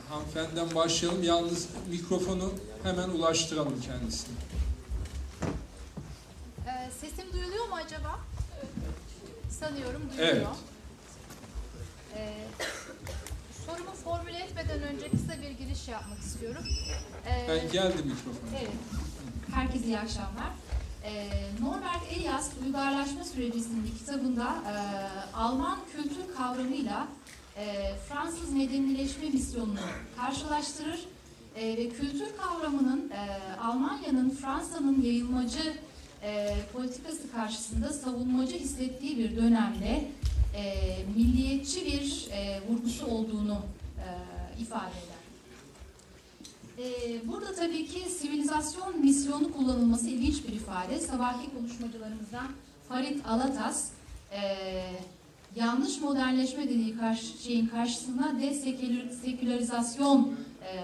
hanımefendiden başlayalım. Yalnız mikrofonu hemen ulaştıralım kendisine.
Ee, sesim duyuluyor mu acaba? Sanıyorum duyuluyor.
Evet.
Ee, sorumu formüle etmeden önce kısa bir giriş yapmak istiyorum. Ee,
Ben geldi mikrofonu.
Evet. Herkese iyi akşamlar. Ee, Norbert Elias Uygarlaşma Süreci isimli kitabında e, Alman kültür kavramıyla e, Fransız medenileşme misyonunu karşılaştırır E, ve kültür kavramının e, Almanya'nın Fransa'nın yayılmacı e, politikası karşısında savunmacı hissettiği bir dönemde e, milliyetçi bir e, vurgusu olduğunu e, ifade. Ee, Burada tabii ki sivilizasyon misyonu kullanılması ilginç bir ifade. Sabahki konuşmacılarımızdan Farit Alatas e, yanlış modernleşme dediği karşı, şeyin karşısına desekülerizasyon e,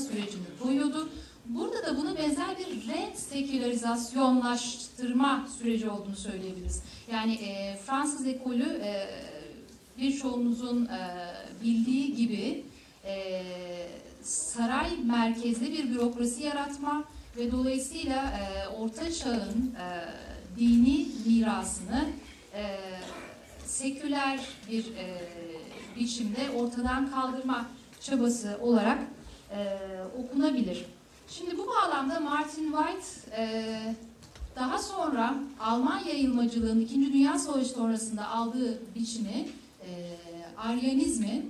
sürecini koyuyordu. Burada da bunu benzer bir resekülerizasyonlaştırma süreci olduğunu söyleyebiliriz. Yani e, Fransız ekolü e, birçoğumuzun e, bildiği gibi e, saray merkezli bir bürokrasi yaratma ve dolayısıyla e, Orta Çağ'ın e, dini mirasını e, seküler bir e, biçimde ortadan kaldırma çabası olarak e, okunabilir. Şimdi bu bağlamda Martin White e, daha sonra Alman yayılmacılığının İkinci Dünya Savaşı sonrasında aldığı biçimi e, Aryanizmi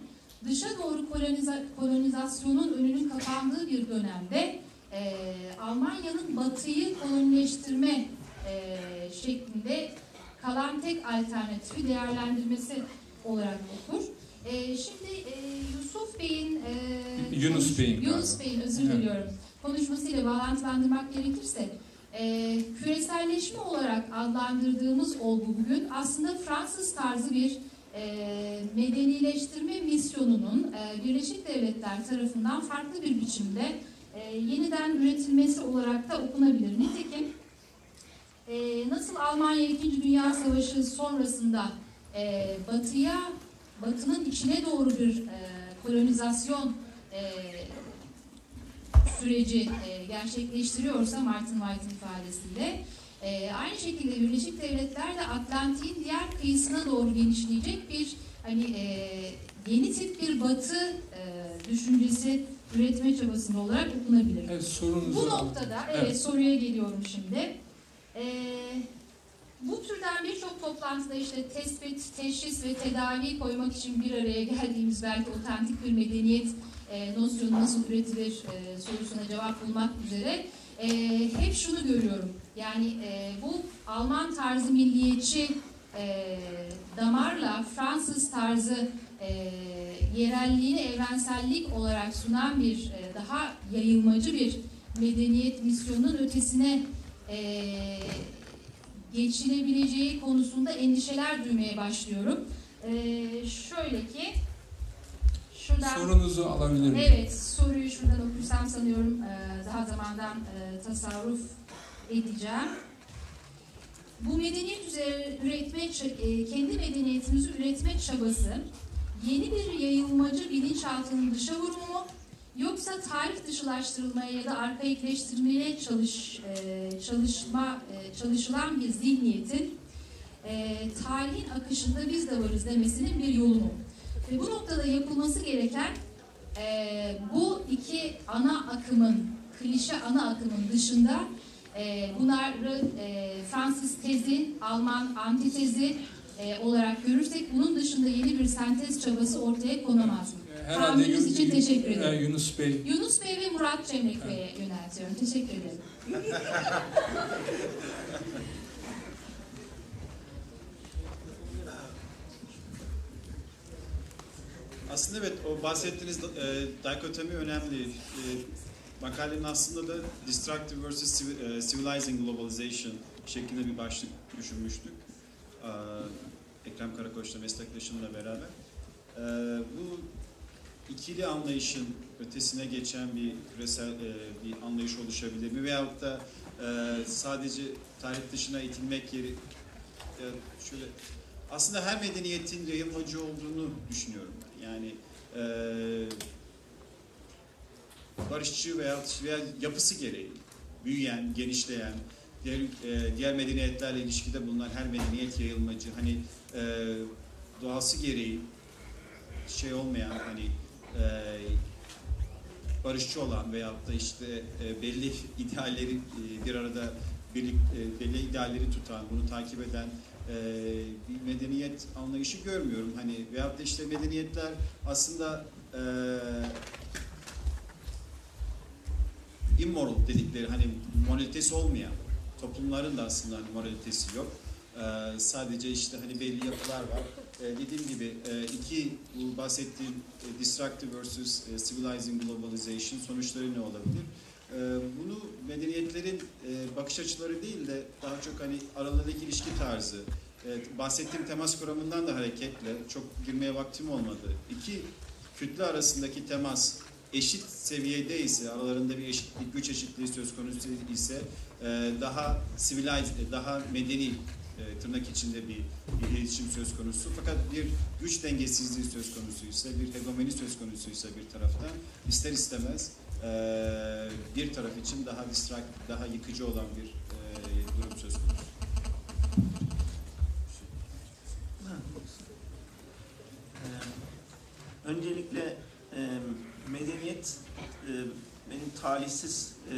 dışa doğru koloniza- kolonizasyonun önünün kapandığı bir dönemde e, Almanya'nın batıyı kolonileştirme e, şeklinde kalan tek alternatifi değerlendirmesi olarak okur. E, şimdi e, Yusuf Bey'in e,
Yunus Bey'in
Yunus. Bey'in özür
Evet.
diliyorum konuşmasıyla bağlantılandırmak gerekirse e, küreselleşme olarak adlandırdığımız olgu bugün aslında Fransız tarzı bir medenileştirme misyonunun e, Birleşik Devletler tarafından farklı bir biçimde e, yeniden üretilmesi olarak da okunabilir. Nitekim e, nasıl Almanya 2. Dünya Savaşı sonrasında batıya, batının içine doğru bir kolonizasyon süreci gerçekleştiriyorsa Martin White'ın ifadesiyle e, aynı şekilde Birleşik Devletler de Atlantik'in diğer kıyısına doğru genişleyecek bir hani e, yeni tip bir batı e, düşüncesi üretme çabasında olarak okunabilir.
Evet sorunuzu
Bu noktada evet,
Evet.
soruya geliyorum şimdi. Ee, bu türden birçok toplantıda işte tespit, teşhis ve tedavi koymak için bir araya geldiğimiz belki otantik bir medeniyet e, nosyonu nasıl üretilir e, sorusuna cevap bulmak üzere e, hep şunu görüyorum. Yani e, bu Alman tarzı milliyetçi e, damarla Fransız tarzı e, yerelliğini evrensellik olarak sunan bir e, daha yayılmacı bir medeniyet misyonunun ötesine e, geçilebileceği konusunda endişeler duymaya başlıyorum. E, şöyle ki şuradan
sorunuzu alabilir miyim?
Evet, soruyu şuradan okursam sanıyorum e, daha zamandan e, tasarruf edeceğim. Bu medeniyet üzere üretme, e, kendi medeniyetimizi üretme çabası yeni bir yayılmacı bilinçaltının dışa vurumu mu yoksa tarih dışılaştırılmaya ya da arkaikleştirmeye çalış, e, çalışma e, çalışılan bir zihniyetin tarihin akışında biz de varız demesinin bir yolu mu? Ve bu noktada yapılması gereken bu iki ana akımın, klişe ana akımın dışında e, bunları e, Fransız tezi, Alman antitezi e, olarak görürsek bunun dışında yeni bir sentez çabası ortaya konamaz mı? Tahammülünüz
Yun-
için
Yun-
teşekkür ederim.
e, Yunus Bey
Yunus Bey ve Murat Cemrek Bey'e yöneltiyorum. Teşekkür ederim.
Aslında evet o bahsettiğiniz e, dikotomi önemli. E, makalenin aslında da Destructive vs. E, Civilizing Globalization şeklinde bir başlık düşünmüştük. E, Ekrem Karakoç'la meslektaşımla beraber. E, bu ikili anlayışın ötesine geçen bir küresel e, bir anlayış oluşabilir mi? Veyahut da e, sadece tarih dışına itilmek yeri şöyle aslında her medeniyetin yayılmacı olduğunu düşünüyorum. Yani barışçı veya, veya yapısı gereği büyüyen, genişleyen, diğer, e, diğer medeniyetlerle ilişkide bulunan her medeniyet yayılmacı. Hani e, doğası gereği şey olmayan hani e, barışçı olan veyahut da işte e, belli idealleri e, bir arada birlik e, belli idealleri tutan, bunu takip eden e, bir medeniyet anlayışı görmüyorum. Hani veyahut da işte medeniyetler aslında e, immoral dedikleri hani moralitesi olmayan toplumların da aslında hani moralitesi yok. E, sadece işte hani belli yapılar var. E, dediğim gibi e, iki bu bahsettiğim e, destructive versus e, civilizing globalization sonuçları ne olabilir? E, bunu medeniyetlerin e, bakış açıları değil de daha çok hani aralarındaki ilişki tarzı, Evet, bahsettiğim temas kuramından da hareketle çok girmeye vaktim olmadı. İki kütle arasındaki temas eşit seviyede ise, aralarında bir eşitlik, güç eşitliği söz konusu ise e, daha civilized, daha medeni e, tırnak içinde bir, bir iletişim söz konusu. Fakat bir güç dengesizliği söz konusuysa, bir hegemoni söz konusuysa bir taraftan ister istemez e, bir taraf için daha distrak, daha yıkıcı olan bir e, durum söz konusu.
Öncelikle e, medeniyet e, benim talihsiz e,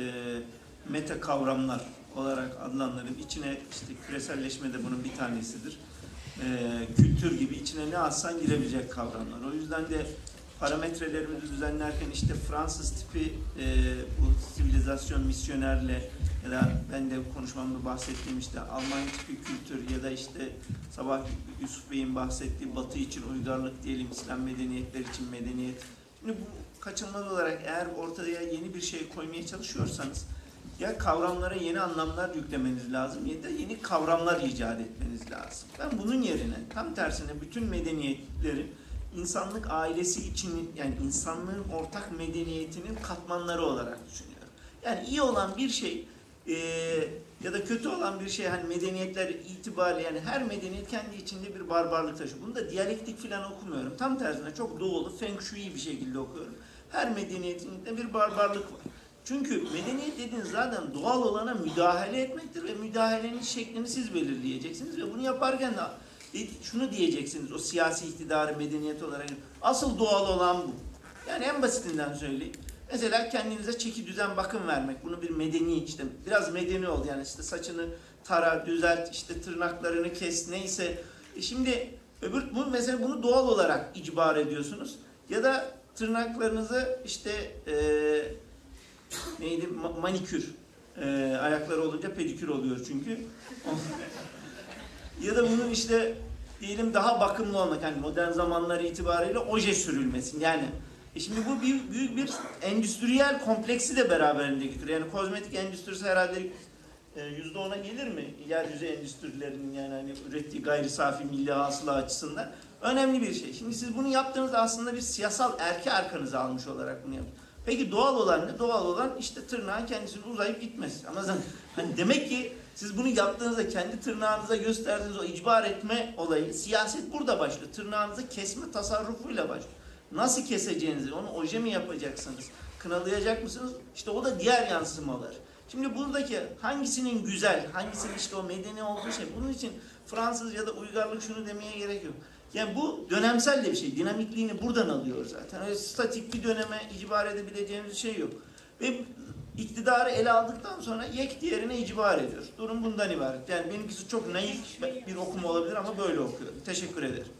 meta kavramlar olarak adlandırıp içine işte küreselleşme de bunun bir tanesidir. E, kültür gibi içine ne atsan girebilecek kavramlar. O yüzden de parametrelerimizi düzenlerken işte Fransız tipi e, bu sivilizasyon misyonerle ya da ben de konuşmamda bahsettiğim işte Alman tipi kültür ya da işte sabah Yusuf Bey'in bahsettiği Batı için uygarlık diyelim İslam medeniyetler için medeniyet. Şimdi bu kaçınılmaz olarak eğer ortaya yeni bir şey koymaya çalışıyorsanız ya kavramlara yeni anlamlar yüklemeniz lazım ya da yeni kavramlar icat etmeniz lazım. Ben bunun yerine tam tersine bütün medeniyetlerin insanlık ailesi için yani insanlığın ortak medeniyetinin katmanları olarak düşünüyorum. Yani iyi olan bir şey e, ya da kötü olan bir şey hani medeniyetler itibariyle yani her medeniyet kendi içinde bir barbarlık taşıyor. Bunu da diyalektik falan okumuyorum. Tam tersine çok doğulu, feng shui bir şekilde okuyorum. Her medeniyetin de bir barbarlık var. Çünkü medeniyet dediğiniz zaten doğal olana müdahale etmektir ve müdahalenin şeklini siz belirleyeceksiniz ve bunu yaparken de şunu diyeceksiniz o siyasi iktidarı medeniyet olarak asıl doğal olan bu. Yani en basitinden söyleyeyim. Mesela kendinize çeki düzen bakım vermek. Bunu bir medeni işte biraz medeni oldu yani işte saçını tara, düzelt, işte tırnaklarını kes neyse. E şimdi öbür bu mesela bunu doğal olarak icbar ediyorsunuz. Ya da tırnaklarınızı işte eee neydi Ma- manikür Eee ayakları olunca pedikür oluyor çünkü. ya da bunun işte diyelim daha bakımlı olmak yani modern zamanlar itibariyle oje sürülmesin yani e şimdi bu büyük, büyük bir endüstriyel kompleksi de beraberinde getiriyor. Yani kozmetik endüstrisi herhalde e, yüzde ona gelir mi? Yeryüzü endüstrilerinin yani hani ürettiği gayri safi milli hasıla açısından önemli bir şey. Şimdi siz bunu yaptığınızda aslında bir siyasal erke arkanızı almış olarak bunu yaptınız. Peki doğal olan ne? Doğal olan işte tırnağın kendisini uzayıp gitmesi. Ama zaten hani demek ki siz bunu yaptığınızda kendi tırnağınıza gösterdiğiniz o icbar etme olayı siyaset burada başlıyor. Tırnağınızı kesme tasarrufuyla başlıyor. Nasıl keseceğinizi, onu oje mi yapacaksınız? Kınalayacak mısınız? İşte o da diğer yansımalar. Şimdi buradaki hangisinin güzel, hangisinin işte o medeni olduğu şey. Bunun için Fransız ya da uygarlık şunu demeye gerek yok. Yani bu dönemsel de bir şey. Dinamikliğini buradan alıyor zaten. Öyle statik bir döneme icbar edebileceğimiz şey yok. Ve iktidarı ele aldıktan sonra yek diğerine icbar ediyor. Durum bundan ibaret. Yani benimkisi çok naif bir okuma olabilir ama böyle okuyorum. Teşekkür ederim.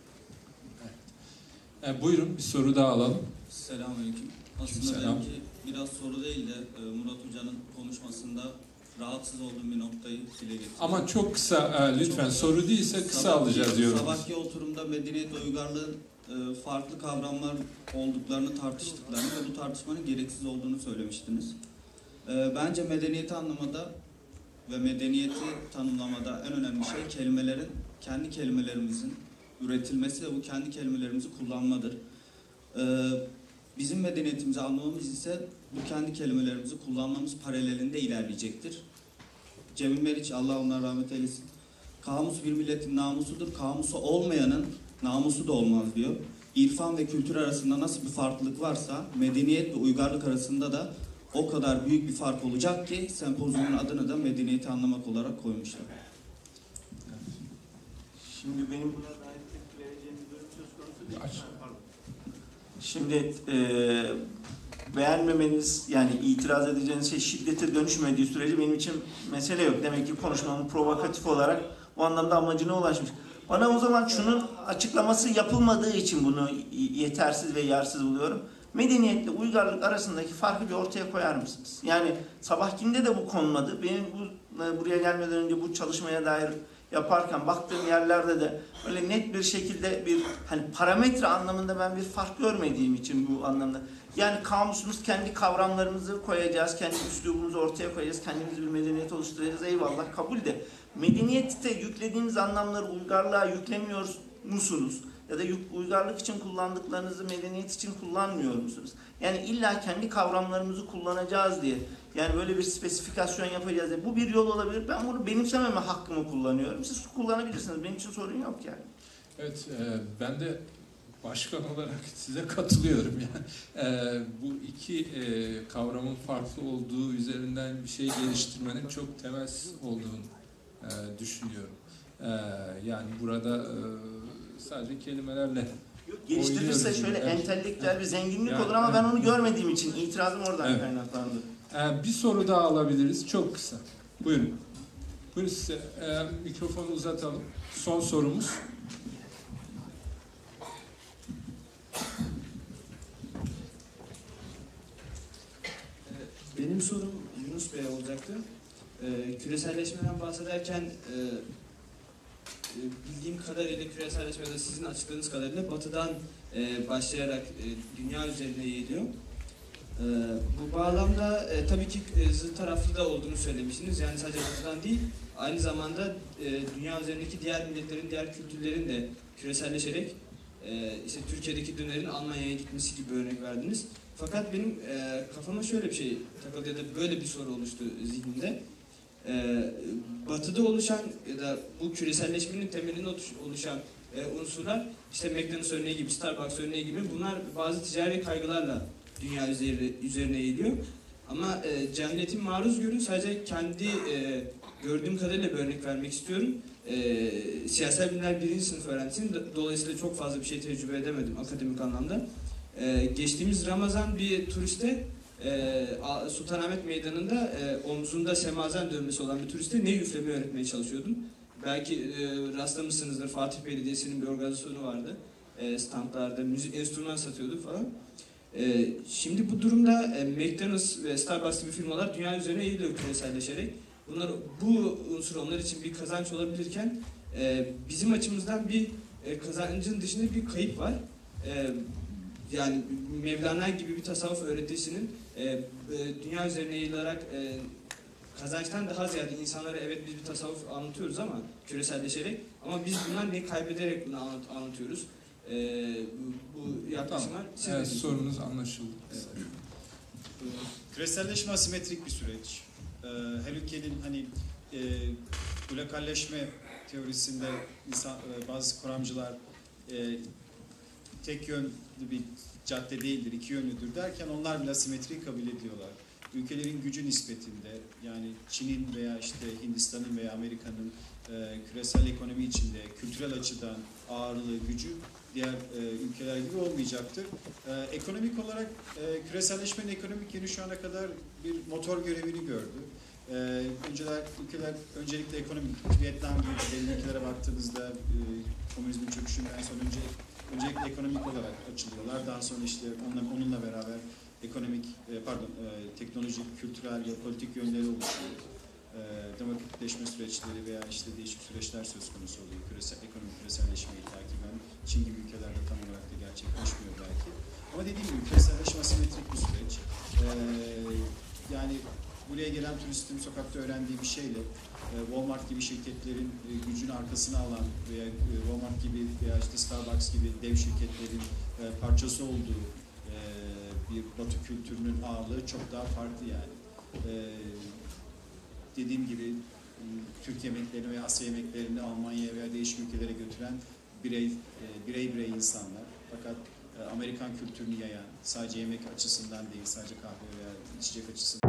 E, buyurun bir soru daha alalım.
Selamünaleyküm. Aslında
Selam.
belki biraz soru değil de e, Murat Hoca'nın konuşmasında rahatsız olduğum bir noktayı dile getirdim.
Ama çok kısa e, lütfen
Çok-
soru değilse kısa
Sabahki-
alacağız diyorum.
Sabahki oturumda medeniyet uygarlığın e, farklı kavramlar olduklarını tartıştıklarını ve bu tartışmanın gereksiz olduğunu söylemiştiniz. E, Bence medeniyeti anlamada ve medeniyeti tanımlamada en önemli şey kelimelerin kendi kelimelerimizin üretilmesi ve bu kendi kelimelerimizi kullanmadır. E, Bizim medeniyetimizi anlamamız ise bu kendi kelimelerimizi kullanmamız paralelinde ilerleyecektir. Cemil Meriç, Allah onlara rahmet eylesin. Kamus bir milletin namusudur. Kamusu olmayanın namusu da olmaz diyor. İrfan ve kültür arasında nasıl bir farklılık varsa medeniyet ve uygarlık arasında da o kadar büyük bir fark olacak ki sempozyumun adını da medeniyeti anlamak olarak koymuşlar.
Şimdi benim buna dair tepki vereceğim bir durum söz konusu değil.
Aç.
Pardon. Şimdi e, beğenmemeniz yani itiraz edeceğiniz şey şiddete dönüşmediği sürece benim için mesele yok. Demek ki konuşmamın provokatif olarak o anlamda amacına ulaşmış. Bana o zaman şunun açıklaması yapılmadığı için bunu yetersiz ve yersiz buluyorum. Medeniyetle uygarlık arasındaki farkı bir ortaya koyar mısınız? Yani sabahkinde de bu konmadı. Benim bu, e, buraya gelmeden önce bu çalışmaya dair yaparken baktığım yerlerde de öyle net bir şekilde bir hani parametre anlamında ben bir fark görmediğim için bu anlamda. Yani kamusumuz kendi kavramlarımızı koyacağız, kendi üslubumuzu ortaya koyacağız, kendimiz bir medeniyet oluşturacağız. Eyvallah kabul de. Medeniyette yüklediğiniz anlamları uygarlığa yüklemiyor musunuz? Ya da uygarlık için kullandıklarınızı medeniyet için kullanmıyor musunuz? Yani illa kendi kavramlarımızı kullanacağız diye. Yani böyle bir spesifikasyon yapacağız diye. Bu bir yol olabilir. Ben bunu benimsememe hakkımı kullanıyorum. Siz kullanabilirsiniz. Benim için sorun yok yani.
Evet, e, ben de başkan olarak size katılıyorum. Yani e, bu iki e, kavramın farklı olduğu üzerinden bir şey geliştirmenin çok temelsiz olduğunu e, düşünüyorum. E, yani burada e, sadece kelimelerle
Geliştirirse şöyle
evet.
entelektüel bir zenginlik
Yani,
olur ama ben
evet.
onu görmediğim için itirazım oradan
Evet.
kaynaklandı.
e, bir soru daha alabiliriz. Çok kısa. Buyurun. Buyurun size e, mikrofonu uzatalım. Son sorumuz.
Benim sorum Yunus Bey'e olacaktı. Ee, küreselleşmeden bahsederken e, e, bildiğim kadarıyla küreselleşmede sizin açıkladığınız kadarıyla batıdan e, başlayarak e, dünya üzerine yayılıyor. E, bu bağlamda e, tabii ki e, zıt taraflı da olduğunu söylemiştiniz. Yani sadece batıdan değil, aynı zamanda e, dünya üzerindeki diğer milletlerin, diğer kültürlerin de küreselleşerek e, işte Türkiye'deki dönerin Almanya'ya gitmesi gibi örnek verdiniz. Fakat benim e, kafama şöyle bir şey takıldı ya da böyle bir soru oluştu zihnimde. E, batı'da oluşan ya da bu küreselleşmenin temelinde oluş- oluşan e, unsurlar işte McDonald's örneği gibi, Starbucks örneği gibi bunlar bazı ticari kaygılarla dünya üzeri, üzerine eğiliyor. Ama e, cehaletin maruz görün sadece kendi e, gördüğüm kadarıyla bir örnek vermek istiyorum. E, siyasal bilimler birinci sınıf öğrencisiyim. Do- Dolayısıyla çok fazla bir şey tecrübe edemedim akademik anlamda. Ee, geçtiğimiz Ramazan bir turiste e, Sultanahmet Meydanı'nda e, omzunda semazen dövmesi olan bir turiste ne üflemeyi öğretmeye çalışıyordum. Belki e, rastlamışsınızdır Fatih Belediyesi'nin bir organizasyonu vardı. E, standlarda müzik enstrüman satıyordu falan. E, şimdi bu durumda e, McDonald's ve Starbucks gibi firmalar dünya üzerine eğiliyor küreselleşerek. Bunlar, bu unsur onlar için bir kazanç olabilirken e, bizim açımızdan bir e, kazancın dışında bir kayıp var. E, yani Mevlana gibi bir tasavvuf öğretisinin dünya üzerine yayılarak kazançtan daha ziyade insanlara evet biz bir tasavvuf anlatıyoruz ama küreselleşerek ama biz bundan ne kaybederek bunu anlat- anlatıyoruz. E, bu, yaklaşımlar ne
Evet, sorunuz anlaşıldı.
Küreselleşme asimetrik bir süreç. Ee, her ülkenin hani e, globalleşme teorisinde insan, e, bazı kuramcılar e, tek yönlü bir cadde değildir, iki yönlüdür derken onlar bile asimetriyi kabul ediyorlar. Ülkelerin gücü nispetinde yani Çin'in veya işte Hindistan'ın veya Amerika'nın e, küresel ekonomi içinde kültürel açıdan ağırlığı, gücü diğer e, ülkeler gibi olmayacaktır. Ee, ekonomik olarak e, küreselleşmenin ekonomik yönü şu ana kadar bir motor görevini gördü. Ee, önceler ülkeler öncelikle ekonomik Vietnam gibi ülkelere baktığınızda e, komünizmin çöküşünden sonra önce öncelikle ekonomik olarak açılıyorlar. Daha sonra işte onunla, onunla beraber ekonomik e, pardon e, teknolojik, kültürel ve politik yönleri oluşuyor. E, demokratikleşme süreçleri veya işte değişik süreçler söz konusu oluyor. Küresel, ekonomik küreselleşmeyi takiben Çin gibi ülkelerde tam olarak da gerçekleşmiyor belki. Ama dediğim gibi küreselleşme asimetrik bir süreç. Ee, yani buraya gelen turistin sokakta öğrendiği bir şeyle e, Walmart gibi şirketlerin e, gücünü arkasına alan veya e, Walmart gibi veya işte Starbucks gibi dev şirketlerin parçası olduğu bir batı kültürünün ağırlığı çok daha farklı yani. Dediğim gibi e, Türk yemeklerini veya Asya yemeklerini Almanya'ya veya değişik ülkelere götüren birey e, birey birey insanlar. Fakat e, Amerikan kültürünü yayan, sadece yemek açısından değil, sadece kahve veya içecek açısından